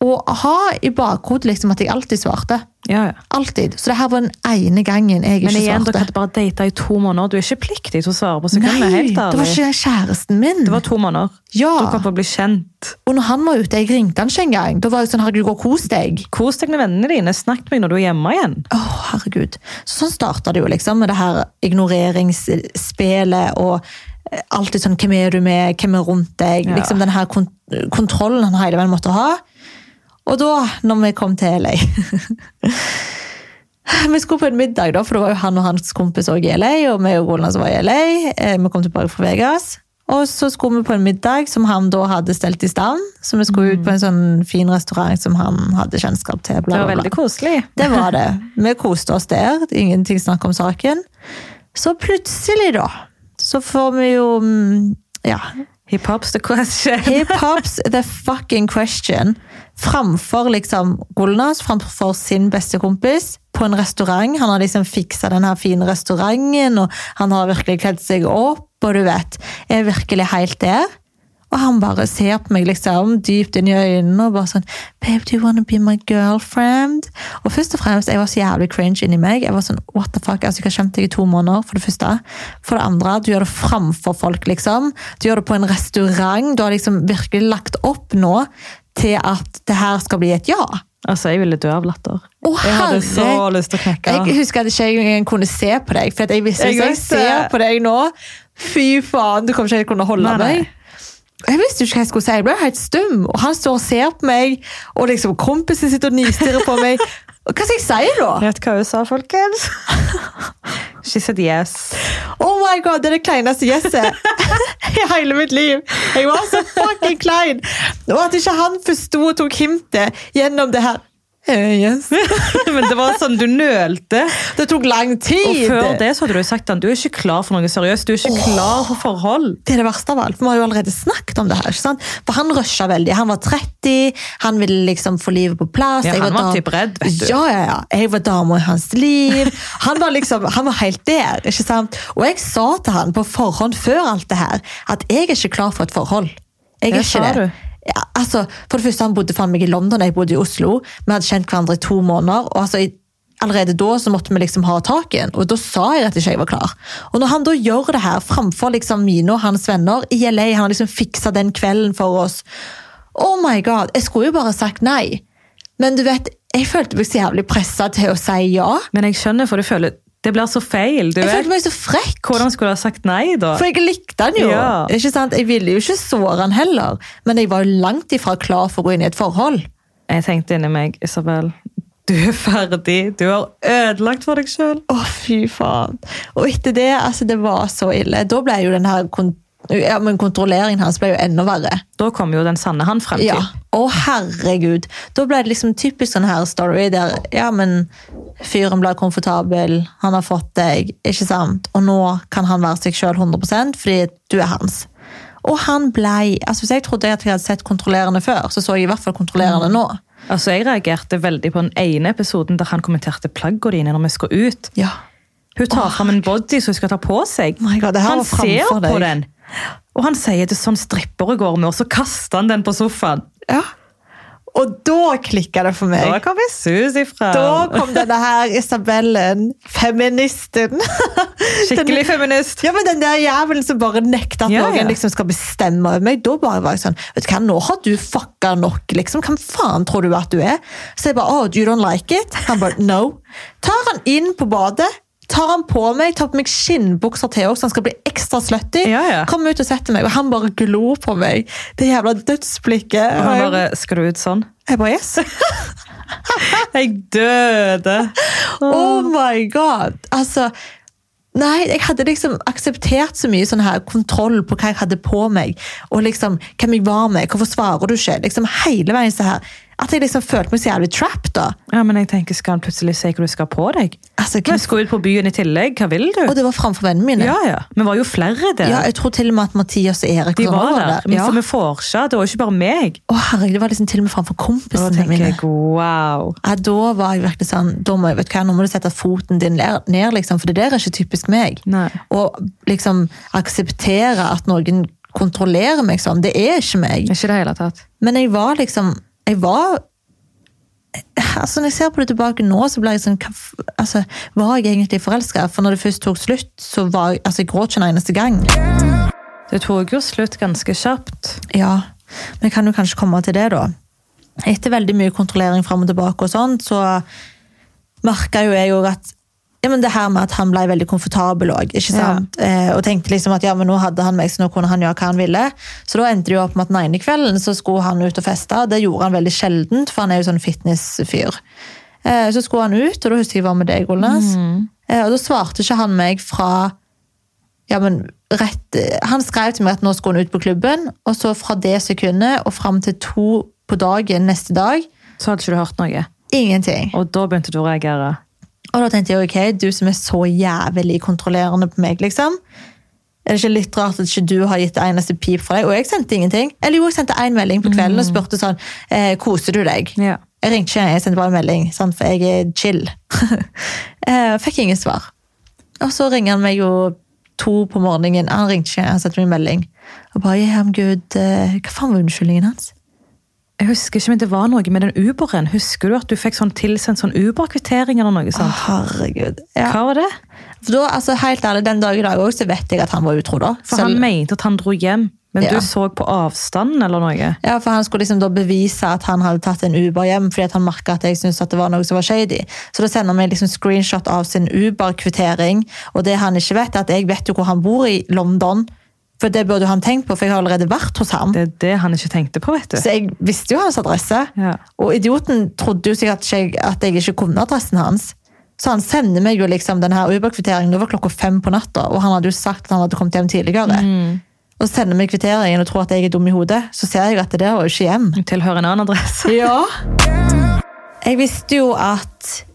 Å ha i bakhodet liksom at jeg alltid svarte. Ja, ja. Alltid. Så det her var den ene gangen jeg Men ikke igjen, dere svarte. hadde bare data i to måneder. Du er ikke pliktig til å svare på sekundene. Nei, helt det var ærlig. ikke kjæresten min. Det var to måneder. Ja. Du kom for å bli kjent. Og når han var ute, jeg ringte han ikke engang. Da var jeg sånn, herregud, gå og kos deg. Kos deg med vennene dine. Snakk med meg når du er hjemme igjen. Åh, herregud. Så sånn starta det jo, liksom, med det her ignoreringsspelet og eh, alltid sånn Hvem er du med? Hvem er rundt deg? Ja. Liksom den her kont kontrollen han hele veien måtte ha. Og da, når vi kom til LA Vi skulle på en middag, da, for det var jo han og hans kompis også i LA, og vi og Roland som var i LA. Eh, Vi kom tilbake fra Vegas. Og så skulle vi på en middag som han da hadde stelt i stand. Så vi skulle ut på en sånn fin restaurant som han hadde kjennskap til. Bla, Det var bla, bla. veldig koselig. Det var det. Vi koste oss der. Ingenting snakk om saken. Så plutselig, da, så får vi jo mm, Ja. Hip-hop's the question. Hip-hops the fucking question. Framfor liksom Golnas, framfor sin beste kompis, på en restaurant. Han har liksom fiksa den her fine restauranten, og han har virkelig kledd seg opp, og du vet, er virkelig helt der. Og han bare ser på meg liksom dypt inn i øynene og bare sånn Babe, do you wanna be my girlfriend? Og først og fremst, jeg var så jævlig cringe inni meg. Jeg var sånn, what the fuck? Altså, jeg har kjent deg i to måneder, for det første. For det andre, du gjør det framfor folk, liksom. Du gjør det på en restaurant. Du har liksom virkelig lagt opp nå til at det her skal bli et ja. Altså, jeg ville dø av latter. Oh, jeg hadde så lyst til å knekke. Jeg husker at jeg ikke engang kunne se på deg, for jeg visste Jeg hvis jeg vet ser på deg nå Fy faen, du kommer ikke til å kunne holde Nei, nei. meg. Jeg visste ikke hva jeg skulle si, jeg ble helt stum. Og han står og ser på meg, og liksom kompisen sitter og nistirrer på meg. Hva skal jeg si da? Vet hva hun sa, folkens? She said yes. Oh my god, det er det kleineste gjesset i hele mitt liv. Jeg var så fucking klein. Og at ikke han forsto og tok hintet gjennom det her. Eh, yes. Men det var sånn, du nølte. Det tok lang tid. Og før det så hadde du sagt at du er ikke klar for noe seriøst. Du er ikke klar for forhold. Det er det verste av alt, for vi har jo allerede snakket om det her. ikke? For han rusha veldig. Han var 30, han ville liksom få livet på plass. Ja, han var var typ redd, vet du. Ja, ja, ja. Jeg var dama i hans liv. Han var liksom, han var helt der. ikke sant? Og jeg sa til han på forhånd før alt det her, at jeg er ikke klar for et forhold. Jeg er Det ikke sa det. du. Altså, for det første, Han bodde faen meg i London, jeg bodde i Oslo. Vi hadde kjent hverandre i to måneder. og altså, Allerede da så måtte vi liksom ha tak i en, og da sa jeg at ikke jeg var klar. Og når han da gjør det her framfor liksom mine og hans venner i LA, han har liksom fiksa den kvelden for oss Oh my god, Jeg skulle jo bare sagt nei. Men du vet, jeg følte meg så jævlig pressa til å si ja. Men jeg skjønner, for du føler det blir så feil. Du Jeg vet. følte meg så frekk. Hvordan skulle du ha sagt nei, da? For jeg likte han jo. Ja. Ikke sant? Jeg ville jo ikke såre han heller, men jeg var jo langt ifra klar for å gå inn i et forhold. Jeg tenkte inni meg, Isabel, du er ferdig. Du har ødelagt for deg sjøl. Å, fy faen. Og etter det, altså, det var så ille. Da ble jo den her ja, men kontrolleringen hans ble jo enda verre. Da kom jo den sanne han frem til. Ja. Å, herregud. Da ble det liksom typisk sånn her story der ja, men fyren ble komfortabel, han har fått deg, ikke sant? Og nå kan han være seg sjøl 100% fordi du er hans. Og han blei altså Hvis jeg trodde at jeg hadde sett kontrollerende før, så så jeg i hvert fall kontrollerende nå. Altså, Jeg reagerte veldig på den ene episoden der han kommenterte plaggene dine når vi skal ut. Ja. Hun tar fram en body som hun skal ta på seg. My God, han ser på deg. den, og han sier det er sånn strippere går med, og så kaster han den på sofaen. ja. Og da klikka det for meg. Da kom vi sus ifra. Da kom denne her Isabellen, feministen. Skikkelig Den- feminist. Ja, men Den der jævelen som bare nekter at Ja, noen ja. liksom skal bestemme over meg. Da bare var jeg sånn vet du hva, Nå har du fucka nok. liksom. Hvem faen tror du at du er? Så jeg bare oh, you don't like it? Han bare no. Tar han inn på badet, tar han på meg, tar på meg skinnbukser til også, så han skal bli ekstra slutty. Ja, ja. Kommer ut og setter meg, og han bare glor på meg. Det jævla dødsblikket. Og han bare Skal du ut sånn? jeg bare yes. Jeg døde. Oh my god! Altså, nei, jeg hadde liksom akseptert så mye sånn her kontroll på hva jeg hadde på meg, og liksom hvem jeg var med, hvorfor svarer du ikke? Liksom hele veien så her. At jeg liksom følte meg så jævlig trapped da. Ja, men jeg tenker, Skal han plutselig si hva du skal på deg? Altså, hvem, skal ut på byen i tillegg. Hva vil du? og det var framfor vennene mine. Ja, ja. Vi var jo flere der. Ja, jeg tror til og med at Mathias og Erik De var der. der. Men Ja. For vi får ikke. Det var ikke bare meg. Å herregud, det var liksom til og med framfor kompisene mine. jeg wow. Ja, da var jeg virkelig sånn, da må, jeg, vet du hva, nå må du sette foten din ned, liksom, for det der er ikke typisk meg. Nei. Og liksom akseptere at noen kontrollerer meg sånn, det er ikke meg. Ikke det hele tatt. Men jeg var liksom, jeg var altså Når jeg ser på det tilbake nå, så ble jeg sånn hva altså, Var jeg egentlig forelska? For når det først tok slutt, så var jeg altså, jeg gråt ikke en eneste gang. Det tok jo slutt ganske kjapt. Ja, men jeg kan jo kanskje komme til det, da. Etter veldig mye kontrollering fram og tilbake, og sånt, så merka jo jeg jo at ja, men det her med at han ble veldig komfortabel òg. Ja. Eh, og tenkte liksom at ja, men nå hadde han meg, så nå kunne han gjøre hva han ville. Så da endte det jo opp med at den ene kvelden så skulle han ut og feste. Det gjorde han veldig sjeldent, for han er jo sånn fitnessfyr. Eh, så skulle han ut, og da husker jeg var med deg, Olnes. Eh, og da svarte ikke han meg fra ja, men rett, Han skrev til meg at nå skulle han ut på klubben, og så fra det sekundet og fram til to på dagen neste dag, Så hadde ikke du hørt noe. ingenting. Og da begynte du å reagere. Og da tenkte jeg, ok, du som er så jævlig kontrollerende på meg, liksom. Er det ikke litt rart at ikke du har gitt det eneste pip for deg? Og jeg sendte ingenting. Eller jo, jeg sendte en melding på kvelden og spurte sånn, eh, koser du deg? Ja. Jeg ringte ikke, jeg sendte bare en melding, sant? for jeg er chill. eh, fikk ingen svar. Og så ringer han meg jo to på morgenen. Han ringte ikke, han sendte meg en melding. Og bare, yeah, I'm good. Hva faen var unnskyldningen hans? Jeg husker ikke, men det var noe med den Uberen. Husker du at du fikk sånn tilsendt sånn Uber-kvittering eller noe Å, sånt? herregud. Ja. Hva var det? For da, altså, helt ærlig, den dag i dag også, så vet jeg at han var utro da. For Selv- han mente at han dro hjem, men Ja. du så på avstanden eller noe? Ja, for Han skulle liksom da bevise at han hadde tatt en Uber hjem, fordi at han merka at jeg syntes at det var noe som var shady. Så da sender meg liksom screenshot av sin Uber-kvittering, og det han ikke vet, er at jeg vet jo hvor han bor i London. For det burde han tenkt på, for jeg har allerede vært hos ham. Det er det han ikke tenkte på, vet du. Så jeg visste jo hans adresse. Ja. Og idioten trodde jo sikkert ikke at jeg ikke kunne adressen hans. Så han sender meg jo liksom denne Uber-kvitteringen. over klokka fem på natta, og han hadde jo sagt at han hadde kommet hjem tidligere. Og så sender meg kvitteringen og tror at jeg er dum i hodet. Så ser jeg at det der var jo ikke hjem. Tilhører en annen adresse. Ja. Jeg visste jo at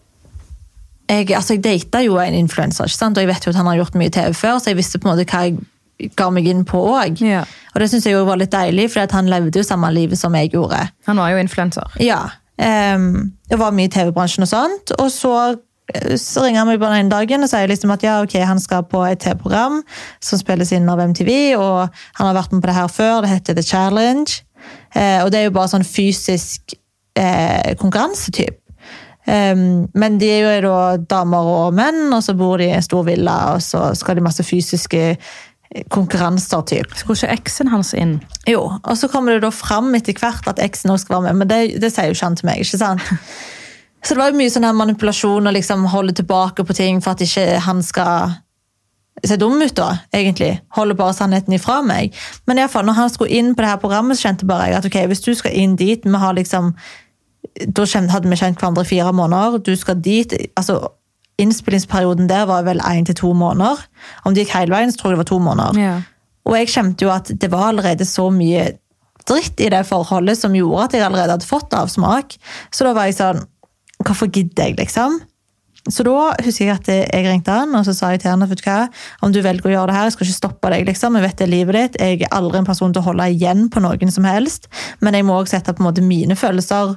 jeg, altså jeg data jo en influenser, og jeg vet jo at han har gjort mye TV før, så jeg visste på en måte hva jeg ga meg inn på òg. Ja. Og det syns jeg jo var litt deilig, for han levde jo samme livet som jeg gjorde. Han var jo influenser. Ja. Um, det var mye i TV-bransjen og sånt. Og så, eh, så ringer han meg bare den dagen og sier liksom at ja, ok, han skal på et TV-program som spilles inn av MTV, og han har vært med på det her før. Det heter The Challenge. Uh, og det er jo bare sånn fysisk uh, konkurransetype. Um, men de er jo da damer og menn, og så bor de i en stor villa, og så skal de masse fysiske eh, konkurranser, typ. Skulle ikke eksen hans inn? Jo, og så kommer det da fram etter hvert at eksen også skal være med, men det, det sier jo ikke han til meg, ikke sant? Så det var jo mye sånn her manipulasjon og liksom holde tilbake på ting for at ikke han skal se dum ut da, egentlig. Holde bare sannheten ifra meg. Men i alle fall, når han skulle inn på det her programmet, så kjente bare jeg at ok, hvis du skal inn dit, vi har liksom, da hadde vi kjent hverandre i fire måneder, du skal dit, altså innspillingsperioden der var vel en til to måneder. Om det gikk hele veien, så tror jeg det var to måneder. Ja. Og jeg kjente jo at det var allerede så mye dritt i det forholdet som gjorde at jeg allerede hadde fått avsmak. Så da var jeg sånn Hvorfor gidder jeg, liksom? Så da husker jeg at jeg ringte han, og så sa jeg til han vet du hva, om du velger å gjøre det her, jeg skal ikke stoppe deg, liksom. Jeg vet det er livet ditt. Jeg er aldri en person til å holde igjen på noen som helst. Men jeg må også sette på en måte mine følelser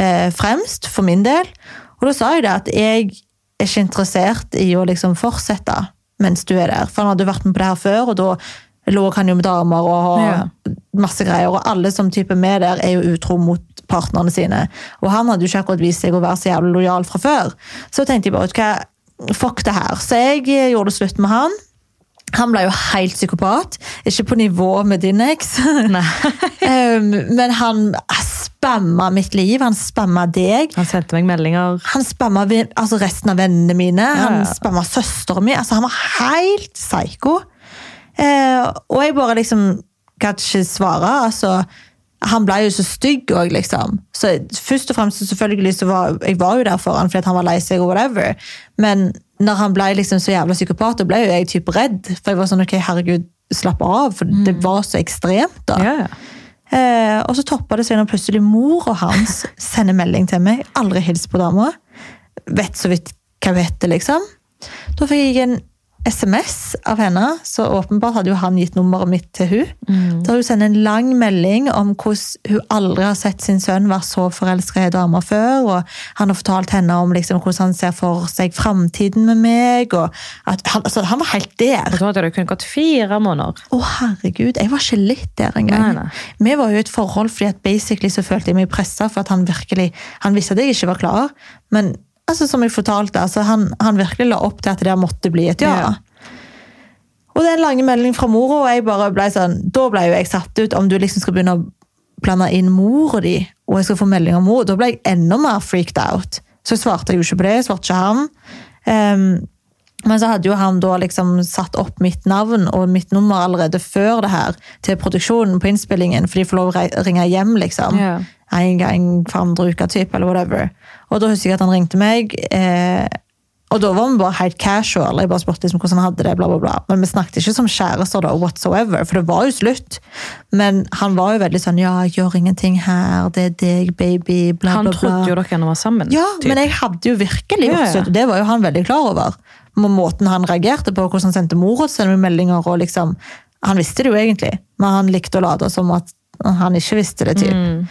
eh, fremst, for min del. Og da sa jeg det at jeg er ikke interessert i å liksom fortsette mens du er der. For han hadde vært med på det her før, og da lå han jo med damer og Ja. masse greier. Og alle som type med der er jo utro mot partnerne sine. Og han hadde jo ikke akkurat vist seg å være så jævlig lojal fra før. Så tenkte jeg bare, hva, fuck det her. Så jeg eh, gjorde det slutt med han. Han ble jo helt psykopat. Ikke på nivå med din eks. Um, men han spamma mitt liv, han spamma deg. Han sendte meg meldinger. Han spamma altså resten av vennene mine. Han Ja. spamma søsteren min. Altså, han var helt psyko. Eh, og jeg bare liksom kan ikke svare. Altså, han ble jo så stygg òg, liksom. Så først og fremst selvfølgelig så var jeg var jo der for han fordi han var lei seg og whatever. Men når han ble liksom så jævla psykopat, da ble jo jeg typ redd. For jeg var sånn ok, herregud, slapp av. For det var så ekstremt, da. Ja, ja. Eh, og så toppa det seg når plutselig mor og hans sender melding til meg. Aldri hils på dama. Vet så vidt hva hun heter, liksom. Da fikk jeg en SMS av henne, så åpenbart hadde jo han gitt nummeret mitt til hun. Mm. Da hun sender en lang melding om hvordan hun aldri har sett sin sønn være så forelska i ei dame før. og Han har fortalt henne om liksom hvordan han ser for seg framtiden med meg. og at han, altså, han var helt der. Og da hadde det kun gått fire måneder. Å, herregud, jeg var ikke litt der engang. Nei, nei. Vi var jo i et forhold fordi at basically så følte jeg meg pressa for at han virkelig Han visste at jeg ikke var klar, men altså, som jeg fortalte, altså, han, han virkelig la opp til at det der måtte bli et ja. Ja. Og en lang melding fra mora, og jeg bare ble sånn, da ble jo jeg satt ut om du liksom skal begynne å blande inn mora di, og jeg skal få melding om mor. Da ble jeg enda mer freaked out. Så svarte jeg jo ikke på det, svarte ikke han. Ehm, men så hadde jo han da liksom satt opp mitt navn og mitt nummer allerede før det her til produksjonen på innspillingen, for de får lov å ringe hjem liksom. Ja. En gang for andre uka typ, eller whatever. Og da husker jeg at han ringte meg, eh, og da var vi bare helt casual. Jeg bare spurte liksom hvordan han hadde det, bla bla bla. Men vi snakket ikke som kjærester da, whatsoever, for det var jo slutt. Men han var jo veldig sånn, ja, gjør ingenting her, det er deg, baby, bla Han bla bla. trodde jo dere var sammen. Ja, typ. men jeg hadde jo virkelig Ja, gjort ja. slutt, og det var jo han veldig klar over. Måten han reagerte på, hvordan han sendte mora til med meldinger, og liksom, han visste det jo egentlig, men han likte å late som at han ikke visste det, typ. Mm.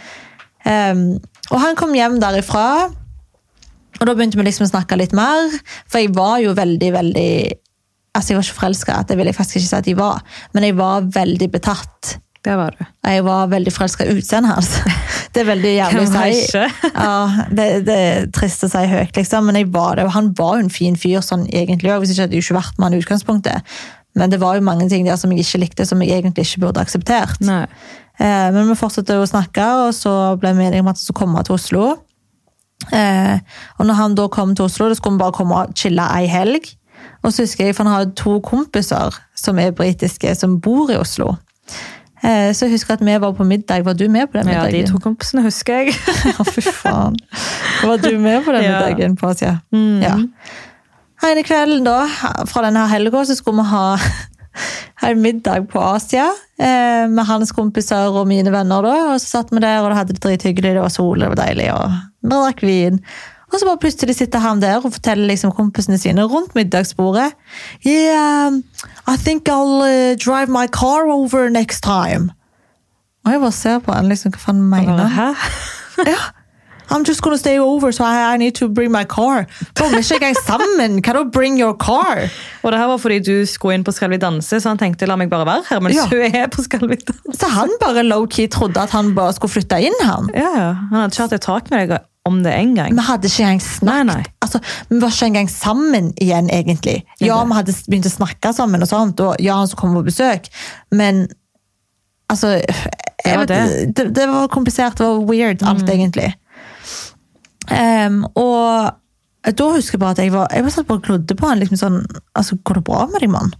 Um, og han kom hjem derifra, og da begynte vi liksom å snakke litt mer, for jeg var jo veldig, veldig Altså, jeg var ikke forelska, det vil jeg faktisk ikke si at jeg var, men jeg var veldig betatt. Det var du. Jeg var veldig forelska i utseendet hans. Det er veldig jævlig å si. Ja, det, det er trist å si høyt, liksom, men var det. Han var jo en fin fyr sånn egentlig òg, hvis ikke hadde jeg ikke vært med han i utgangspunktet. Men det var jo mange ting der som jeg ikke likte, som jeg egentlig ikke burde akseptert. Nei. Eh, men vi fortsatte å snakke, og så ble vi enige om at han skulle komme til Oslo. Eh, og når han da kom til Oslo, da skulle vi bare komme og chille ei helg. Og så husker jeg, for han har to kompiser som er britiske, som bor i Oslo. Eh, så jeg husker at vi var på middag. Var du med på den middagen? Ja, de to kompisene husker jeg. ja, fy faen. Var du med på den middagen på Asia? Mm. Ja. Hele kvelden da, fra denne helga, så skulle vi ha en middag på Asia eh, med hans kompiser og mine venner. da, og Så satt vi der og hadde det drithyggelig, det var sol, det var deilig, og vi drakk vin. Og så bare plutselig sitter han der og forteller liksom kompisene sine rundt middagsbordet. Yeah, I think I'll uh, drive my car over next time. Og jeg bare ser på han liksom, hva faen mener han? Ja. I'm just gonna stay over, so I, I need to bring my car. Bro, vi er ikke engang sammen! Hva da, bring your car? Og det her var fordi du skulle inn på Skal vi danse, så han tenkte la meg bare være her mens Ja. hun er på Skal vi danse. Så han bare low-key trodde at han bare skulle flytte inn, han. Ja, ja. Han hadde ikke hatt et tak med deg om det en gang. Vi hadde ikke engang snakket. Nei, nei. Altså, vi var ikke engang sammen igjen, egentlig. Ja, vi hadde begynt å snakke sammen, og sånt, og ja, han skulle komme på besøk, men altså jeg var vet, det. det. Det var komplisert, det var weird, alt egentlig. Um, og da husker jeg bare at jeg var, jeg var satt bare og glodde på han. liksom sånn, altså, Går det bra med deg, mann?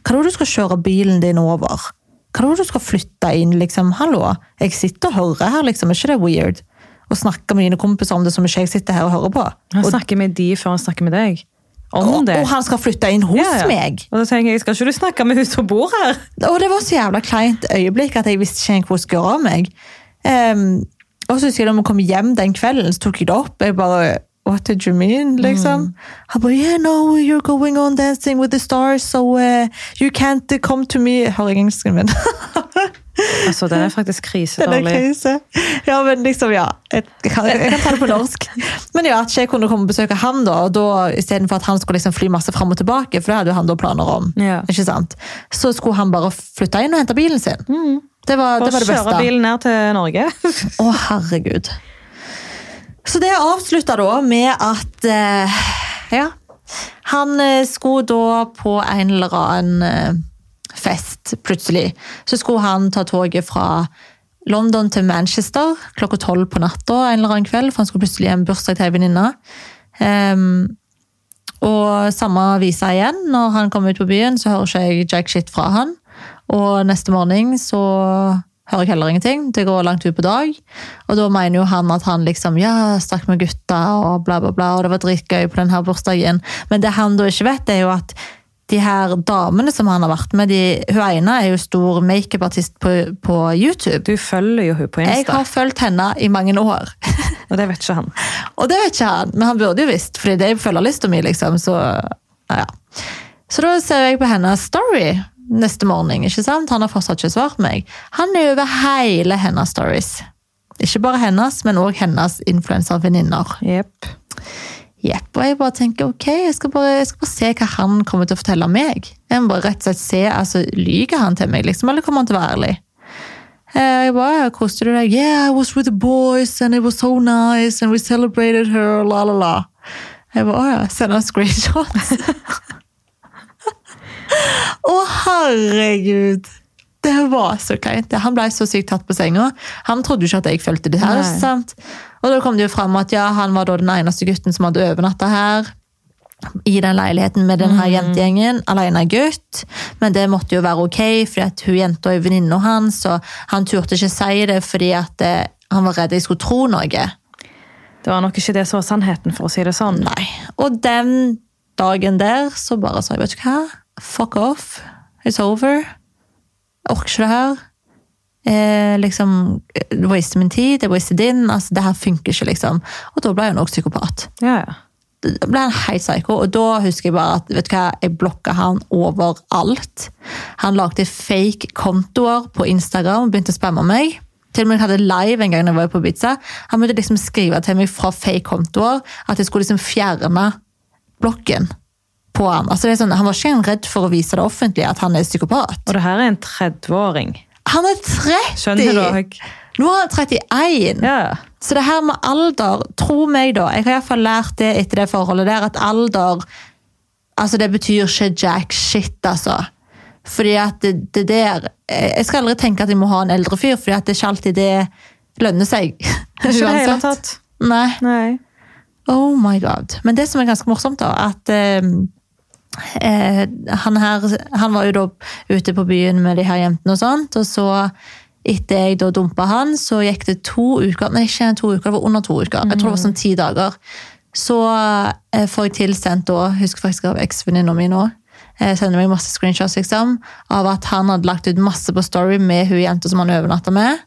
Hva tror det du skal kjøre bilen din over? Hva tror det du skal flytte inn? liksom, Hallo, jeg sitter og hører her, liksom. Er ikke det weird? Å snakke med dine kompiser om det som ikke jeg sitter her og hører på. Han snakker med de før han snakker med deg. Om og, det. og han skal flytte inn hos Ja, ja. meg! Og da tenker jeg, skal ikke du snakke med hun som bor her? Og det var så jævla kleint øyeblikk at jeg visste ikke hvor jeg skulle gjøre av meg. Um, og så husker jeg da vi kom hjem den kvelden, så tok jeg det opp. Jeg bare What did you mean? liksom. Han bare Yeah, no, you're going on dancing with the stars, so uh, you can't come to me jeg engelsken min? Altså, Den er faktisk Den er krise. Ja, men liksom, ja. Jeg kan, jeg kan ta det på norsk. Men ja, at jeg kunne komme og besøke han da, og da istedenfor at han skulle liksom fly masse fram og tilbake, for det hadde jo han da planer om, Ja. ikke sant? så skulle han bare flytte inn og hente bilen sin. Det, var, det var det kjøre bilen ned til Norge. Å, herregud. Så det avslutta da med at eh, Ja. Han eh, skulle da på en eller annen eh, fest, plutselig. Så skulle han ta toget fra London til Manchester klokka tolv på natta en eller annen kveld, for han skulle plutselig i en bursdag til ei venninne. Um, og samme visa igjen. Når han kommer ut på byen, så hører ikke jeg jack shit fra han. Og neste morgen så hører jeg heller ingenting. Det går langt ut på dag. Og da mener jo han at han liksom ja, stakk med gutta og bla, bla, bla, og det var dritgøy på denne bursdagen. Men det han da ikke vet, er jo at de her damene som han har vært med, de, hun ene er jo stor makeupartist på, på YouTube. Du følger jo hun på Jeg har fulgt henne i mange år. og det vet ikke han. Og det vet ikke han, men han burde jo visst, fordi det er følgerlista mi, liksom. Så ja. Så da ser jeg på hennes story neste morgen. ikke sant? Han har fortsatt ikke svart meg. Han er over hele hennes stories. Ikke bare hennes, men òg hennes influenservenninner. Jepp. Jepp, og jeg bare tenker ok, jeg skal bare, jeg skal bare se hva han kommer til å fortelle meg. Jeg må bare rett og slett se, altså Lyver han til meg, liksom, eller kommer han til å være ærlig? Og Jeg bare, koste du deg? Yeah, I was with the boys, and it was so nice, and we celebrated her, la la la. Jeg bare, å ja, send en screenshots. Å, herregud! Det var så kleint. Han ble så sykt tatt på senga. Han trodde jo ikke at jeg følte det her. Nei. sant? Og da kom det jo fram at ja, han var da den eneste gutten som hadde overnatta her. I den leiligheten med denne mm. jentegjengen. Alene gutt. Men det måtte jo være ok, fordi at hun jenta er venninna hans, og han turte ikke si det fordi at det, han var redd jeg skulle tro noe. Det var nok ikke det som var sannheten, for å si det sånn. Nei. Og den dagen der så bare sa jeg, vet du hva? Fuck off. It's over. Jeg orker ikke det her. Eh, liksom, det waster min tid, det waster din. Altså, det her funker ikke, liksom. Og da ble jeg nok psykopat. Ja, ja. Da ble han helt psyko, og da husker jeg bare at vet du hva, jeg blokka han overalt. Han lagde fake kontoer på Instagram og begynte å spamme meg. Til og med jeg hadde live en gang jeg var på Ibiza. Han begynte liksom skrive til meg fra fake kontoer at jeg skulle liksom fjerne blokken på han. Altså det er sånn, han var ikke redd for å vise det offentlige at han er psykopat. Og det her er en 30-åring. Han er 30! Skjønner du? Høg? Nå er han 31! Ja. Så det her med alder, tro meg da, jeg har i hvert fall lært det etter det forholdet der, at alder, altså det betyr ikke jack shit, altså. Fordi at det, det der, jeg skal aldri tenke at jeg må ha en eldre fyr, fordi at det er ikke alltid det lønner seg. Ikke det hele tatt. Nei. Nei. Oh my god. Men det som er ganske morsomt, da, at eh, eh, han her Han var jo da ute på byen med de her jentene og sånt, og så etter jeg da dumpa han, så gikk det to uker Nei, ikke to uker, det var under to uker. Jeg tror det var sånn ti dager. Så eh, får jeg tilsendt da, husker faktisk av eksvenninna mi nå, eh, sender meg masse screenshots liksom, av at han hadde lagt ut masse på Story med hun jenta som han overnatta med.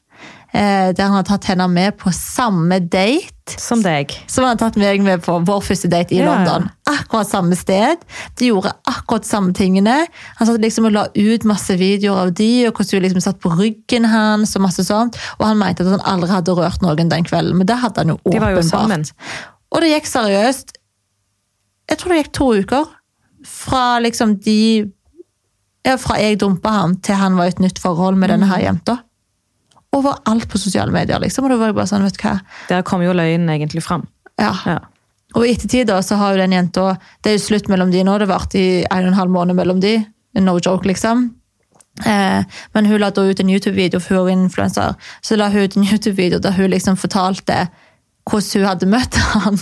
Eh, der han hadde tatt henne med på samme date Som deg. som han hadde tatt meg med på vår første date i Ja. London. Akkurat samme sted. De gjorde akkurat samme tingene. Han satt liksom og la ut masse videoer av de, og hvordan hun liksom satt på ryggen hans, og masse sånt. Og han mente at han aldri hadde rørt noen den kvelden, men det hadde han jo De var jo åpenbart. sammen. Og det gikk seriøst. Jeg tror det gikk to uker. Fra liksom de ja, Fra jeg dumpa ham til han var i et nytt forhold med denne her Mm. jenta. Overalt på sosiale medier, liksom. Og da var jeg bare sånn, vet du hva. Der kom jo løgnen egentlig fram. Ja. Ja. Og i ettertid da, så har jo den jenta Det er jo slutt mellom de nå, det varte i en og en halv måned mellom de. No joke, liksom. Eh, men hun la da ut en YouTube-video, for hun er influenser. Så la hun ut en YouTube-video der hun liksom fortalte hvordan hun hadde møtt han.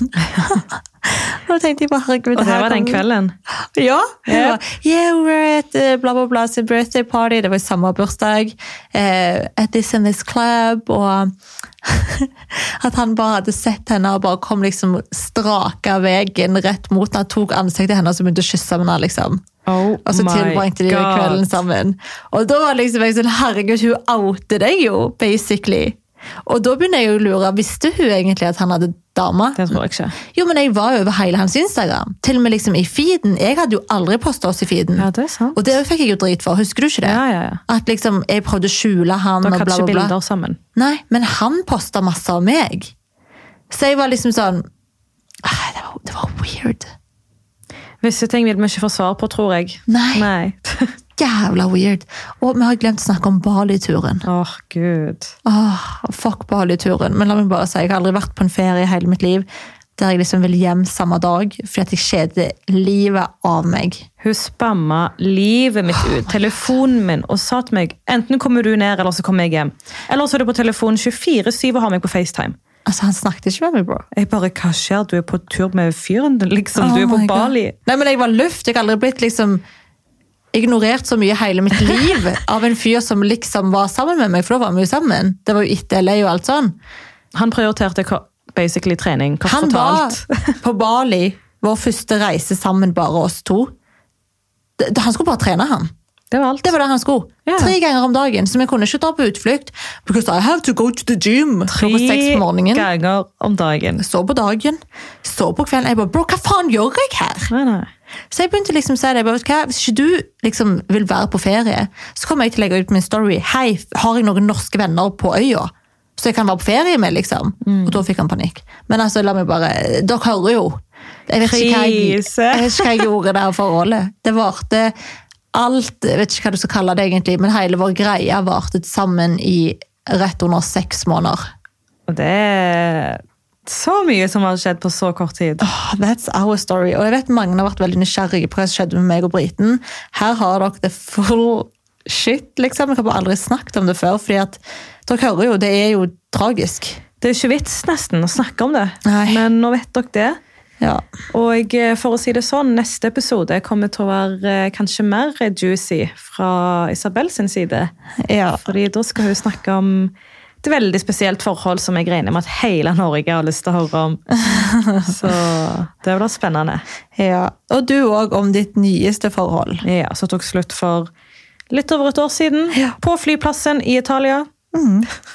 og da tenkte jeg bare, herregud Og det her var den kvelden. Ja. Yeah. Var, yeah, were at uh, bla, bla, bla, sin birthday party. Det var i samme bursdag. eh, at this and this club. Og at han bare hadde sett henne og bare kom liksom straka veien rett mot henne. Tok ansiktet hennes og begynte å kysse med henne. liksom. Oh Og så tilbrakte de God. kvelden sammen. Og da var liksom jeg sånn, herregud, hun outer deg jo, basically. Og da begynner jeg å lure, visste hun egentlig at han hadde dame? Det tror jeg ikke. Jo, men jeg var jo over hele hans Instagram. Til og med liksom i feeden. Jeg hadde jo aldri postet oss i feeden. Ja, det er sant. Og det fikk jeg jo drit for, husker du ikke det? Ja, ja, ja. At liksom, jeg prøvde å skjule han Dere og bla, bla, bla. bilder sammen. Nei, men han postet masse av meg. Så jeg var liksom sånn ah, Det var, det var weird. Visse ting vil vi ikke få svar på, tror jeg. Nei. Nei. Jævla weird. Og vi har glemt å snakke om Bali-turen. Åh, gud. Åh, fuck Bali-turen. Men la meg bare si, jeg har aldri vært på en ferie i hele mitt liv der jeg liksom vil hjem samme dag, fordi at jeg kjeder livet av meg. Hun spamma livet mitt ut. Telefonen min og sa til meg enten kommer du ned, eller så kommer jeg hjem. Eller så er du på telefonen 24-7 og har meg på FaceTime. Altså, han snakket ikke med meg, bro. Jeg bare, Hva skjer? Du er på tur med fyren liksom. Du Oh er på Bali. God. Nei, men jeg var luft. Jeg har aldri blitt liksom ignorert så mye hele mitt liv av en fyr som liksom var sammen med meg, for da var vi jo sammen. Det var jo etter LA og alt sånn. Han prioriterte basically trening. Kort Han fortalt. var på Bali, vår første reise sammen, bare oss to. Han skulle bare trene, han. Det var alt. Det var det han skulle. Yeah. Tre ganger om dagen, så vi kunne ikke dra på utflukt. Because I have to go to the gym. Morgenen. ganger om dagen. Så på dagen, så på kvelden. Jeg bare, bro, hva faen gjør jeg her? Nei, nei. Så jeg begynte liksom å si det, bare, hva, hvis ikke du liksom vil være på ferie, så kommer jeg til å legge ut min story, hei, har jeg noen norske venner på øya? Så jeg kan være på ferie med, liksom. Og da fikk han panikk. Men altså, la meg bare, dere hører jo. Jeg vet ikke hva jeg, jeg, ikke hva jeg gjorde der forholdet. Det varte alt, jeg vet ikke hva du skal kalle det egentlig, men hele vår greie varte sammen i rett under seks måneder. Og det så mye som har skjedd på så kort tid. Oh, That's our story. Og jeg vet mange har vært veldig nysgjerrige på hva som skjedde med meg og Briten. Her har dere det full shit, liksom. Jeg har aldri snakket om det før, fordi at dere hører jo, det er jo tragisk. Det er ikke vits nesten å snakke om det, Nei. men nå vet dere det. Ja. Og eh, for å si det sånn, neste episode kommer til å være eh, kanskje mer juicy fra Isabel sin side. ja. Fordi da skal hun snakke om et veldig spesielt forhold som jeg regner med at hele Norge har lyst til å høre om. Så det blir spennende. ja. Og du òg om ditt nyeste forhold. Ja, Som tok slutt for litt over et år siden. Ja. På flyplassen i Italia.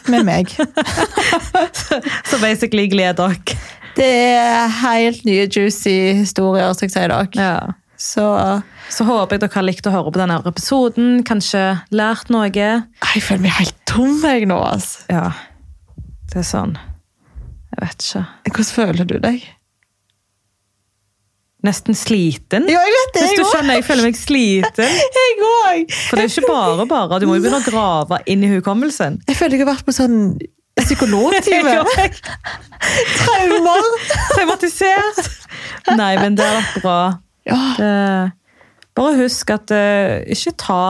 Med meg. Så basically gled dere. Det er helt nye juicy historier, skal jeg si dere. Ja. Så Så håper jeg dere har likt å høre på denne episoden. Kanskje lært noe. jeg føler meg helt tom jeg nå, altså. Ja, det er sånn. Jeg vet ikke. Hvordan føler du deg? Nesten sliten. Ja, jeg vet det, Hvis jeg du skjønner, jeg føler meg sliten. Jeg òg. For det er ikke bare bare. Du må jo begynne å grave inn i hukommelsen. Jeg føler jeg har vært på sånn psykologtime. Traumer. Traumatisert. Nei, men det har vært bra. Ja. Det, bare husk at uh, ikke ta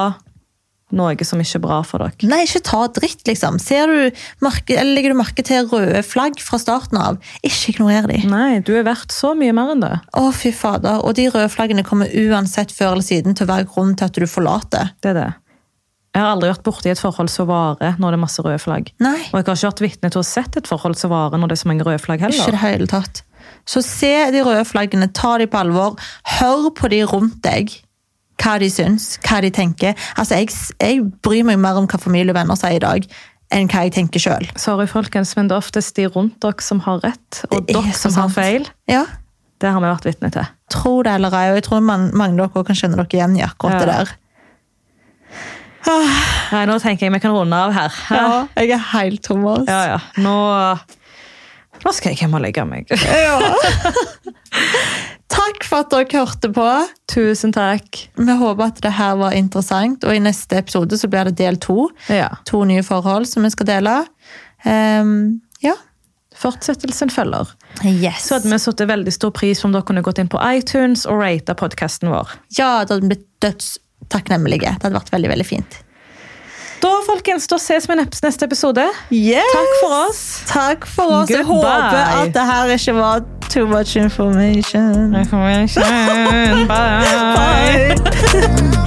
noe som ikke er bra for dere. Nei, ikke ta dritt, liksom. Ser du, eller Legger du merke til røde flagg fra starten av, ikke ignorer de. Nei, du er verdt så mye mer enn det. Å, fy fader. Og de røde flaggene kommer uansett før eller siden til å være grunn til at du forlater. Det er det. Jeg har aldri vært borti et forhold som varer når det er masse røde flagg. Nei, Og jeg har ikke vært vitne til å ha sett et forhold som varer når det er så mange røde flagg heller. ikke det hele tatt. Så se de røde flaggene, ta de på alvor. Hør på de rundt deg. Hva de syns, hva de tenker. Altså, jeg, jeg bryr meg mer om hva familie og venner sier i dag, enn hva jeg tenker sjøl. Sorry, folkens, men det er oftest de rundt dere som har rett, og er dere som som har feil. Ja, Det har vi vært vitne til. tro det eller ei, og jeg tror man, mange av dere kan kjenne dere igjen i akkurat det der. Ah, Nei, Nå tenker jeg vi kan runde av her. Ja, jeg er helt tom. ass. Ja, ja. Nå, nå skal jeg hjem og legge meg. Ja. Takk for at dere hørte på. Tusen takk. Vi håper at det her var interessant, og i neste episode så blir det del to. Ja. To nye forhold som vi skal dele. Um, ja. Fortsettelsen følger. Yes. Så hadde vi satt veldig stor pris om dere kunne gått inn på iTunes og rate podkasten vår. Ja, det hadde blitt dødstakknemlige. Det hadde vært veldig, veldig fint. Da folkens, da ses vi i neste episode. Yes! Takk for oss. Takk for oss. Jeg håper at det her ikke var too much information. Bye. Bye.